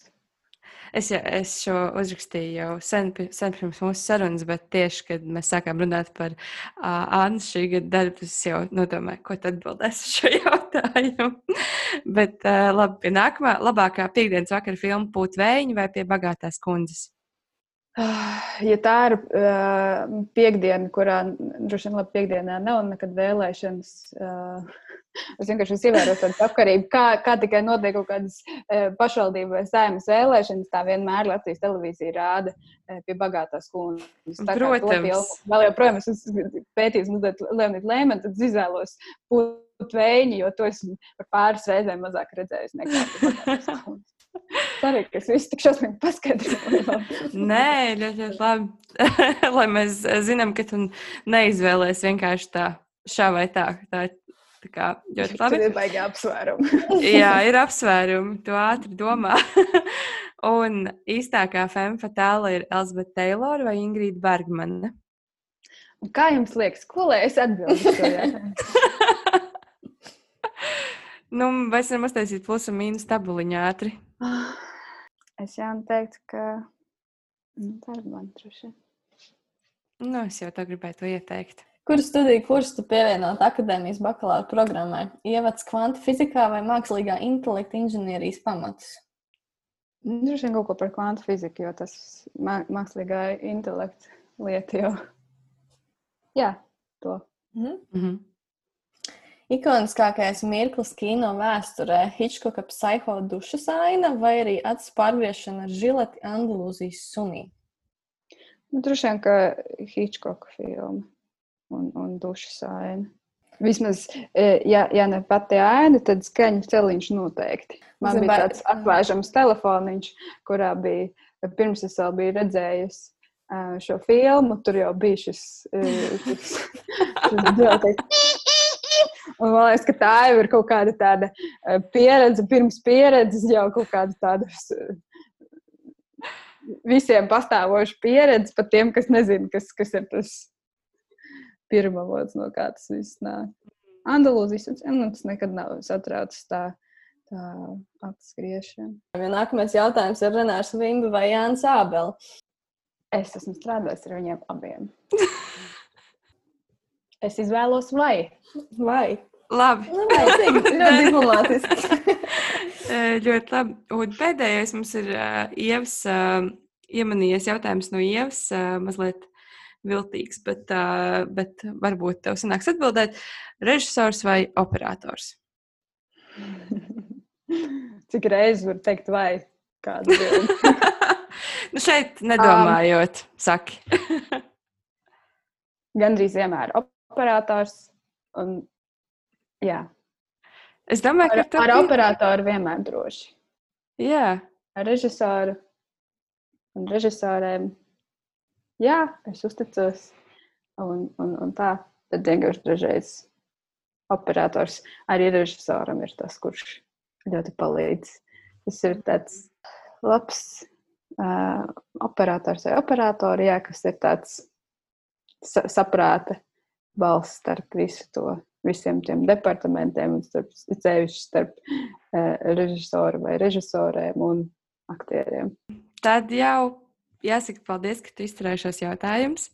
Es, ja, es šo uzrakstīju jau sen, sen pirms mūsu sarunas, bet tieši, kad mēs sākām runāt par uh, Annu šī gada darbu, es jau nodomāju, ko tad atbildēs uz šo <laughs> jautājumu. bet uh, labi, pie nākamā, labākā piekdienas vakara filma Pūt vējiņa vai pie bagātās kundzes? Ja tā ir uh, piekdiena, kurā droši vien labi piekdienā nav nekad vēlēšanas, uh, Es vienkārši ievēroju tādu sakarību, kā, kā tikai notiek kaut kādas e, pašvaldību vai saimnes vēlēšanas, tā vienmēr Latvijas televīzija rāda e, pie bagātās kundzes. Protams. Vēl joprojām esmu pētījis mazliet Leonīdu Lēmanu, tad izvēlos pūt vēņi, jo to esmu par pāris reizēm mazāk redzējis nekā Ceru, ka es visu tik šausmīgi paskaidroju. Nē, ļoti, ļoti labi. <laughs> Lai mēs zinām, ka tu neizvēlēsies vienkārši tā, šā vai tā. Tā Tā kā ļoti labi. Tur ir baigi apsvērumi. <laughs> Jā, ir apsvērumi. Tu ātri domā. <laughs> un īstākā femme fatāla ir Elizabete Taylor vai Ingrīda Bergmane. Kā jums liekas, ko lai es atbildētu? Nu, vai es varu uztaisīt plus un mīnus tabuliņu ātri? <sighs> Es jau teiktu, ka nu, tā ir droši. Nu, es jau tā gribēju to ieteikt. Kuru studiju kursu tu pievienot akadēmijas bakalaura programmai? Ievads kvantu fizikā vai mākslīgā intelekta inženierijas pamatus? Nu, droši vien kaut ko par kvantu fiziku, jo tas mākslīgā intelekta lieta jau. <laughs> Jā, to. Mm -hmm. Ikoniskākais mirklis kino vēsturē - Hitchcocka psiho dušas aina vai arī acis pārgriešana ar žileti Andalūzijas sunī? Nu, droši vien, ka Hitchcocka filma un, un dušas aina. Vismaz, e, ja, ja ne pati aina, tad skaņas celiņš noteikti. Man Zin, bija tāds atklāžams telefoniņš, kurā bija, pirms es vēl biju redzējusi e, šo filmu, tur jau bija šis, e, šis, <laughs> šis Un man liekas, ka tā jau ir kaut kāda tāda pieredze, pirms pieredzes, jau kaut kāda tāda visiem pastāvoša pieredze, pat tiem, kas nezina, kas, kas ir tas pirmavots, no kā tas viss nāk. Andalūzijas nu, tas nekad nav satraucis tā, tā atskriešana. Ja nākamais jautājums ir Renārs Vimba vai Jānis Ābel. Es esmu strādājis ar viņiem abiem. <laughs> es izvēlos vai. Vai. Labi. Nu, vai <laughs> ļoti diplomātiski. <laughs> ļoti labi. Un pēdējais mums ir uh, Ievas, uh, iemanījies jautājums no Ievas, uh, mazliet viltīgs, bet, uh, bet varbūt tev sanāks atbildēt, režisors vai operators? <laughs> Cik reizes var teikt, vai kādu bildi? nu šeit nedomājot, um, saki. Gandrīz vienmēr operators. Un, jā. Es domāju, ka ar, ar operatoru vienmēr droši. Jā. Ar režisoru un režisoriem jā, es uzticos, un, un, un tā. Tad vienkārši dažreiz operators arī režisoram ir tas, kurš ļoti palīdz. Tas ir tāds labs uh, operators vai operatori, jā, kas ir tāds sa saprāta balss starp visu to, visiem tiem departamentiem, un starp, ceļš starp uh, režisoru vai režisoriem un aktieriem. Tad jau jāsaka paldies, ka tu izturēji šos jautājumus.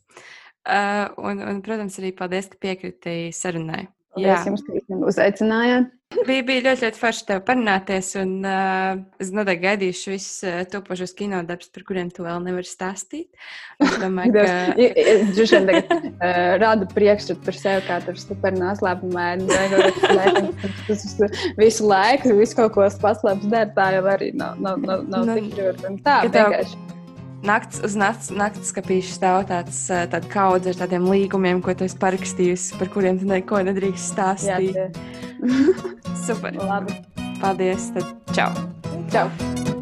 Uh, un, un, protams, arī paldies, ka piekriti sarunai. Paldies Jā. jums, ka uzaicinājāt. Bija, bija ļoti, ļoti forši tev parunāties, un uh, es noteikti gaidīšu visus uh, topošos kinodarbus, par kuriem tu vēl nevari stāstīt. Es domāju, <laughs> ka tas ir uh, rada priekšstatu par sevi, kā tur super noslēpumēni. Visu laiku, visu kaut ko paslēpts dara, tā jau arī nav, nav, nav, nav nu, tik ļoti. Tā vienkārši nakts uz nakts, nakts skapīšu stāv tāds tāda kaudze ar tādiem līgumiem, ko tu esi parakstījusi, par kuriem tu neko nedrīkst stāstīt. Jā, <laughs> Super. Labi. Paldies. Tad čau. Čau.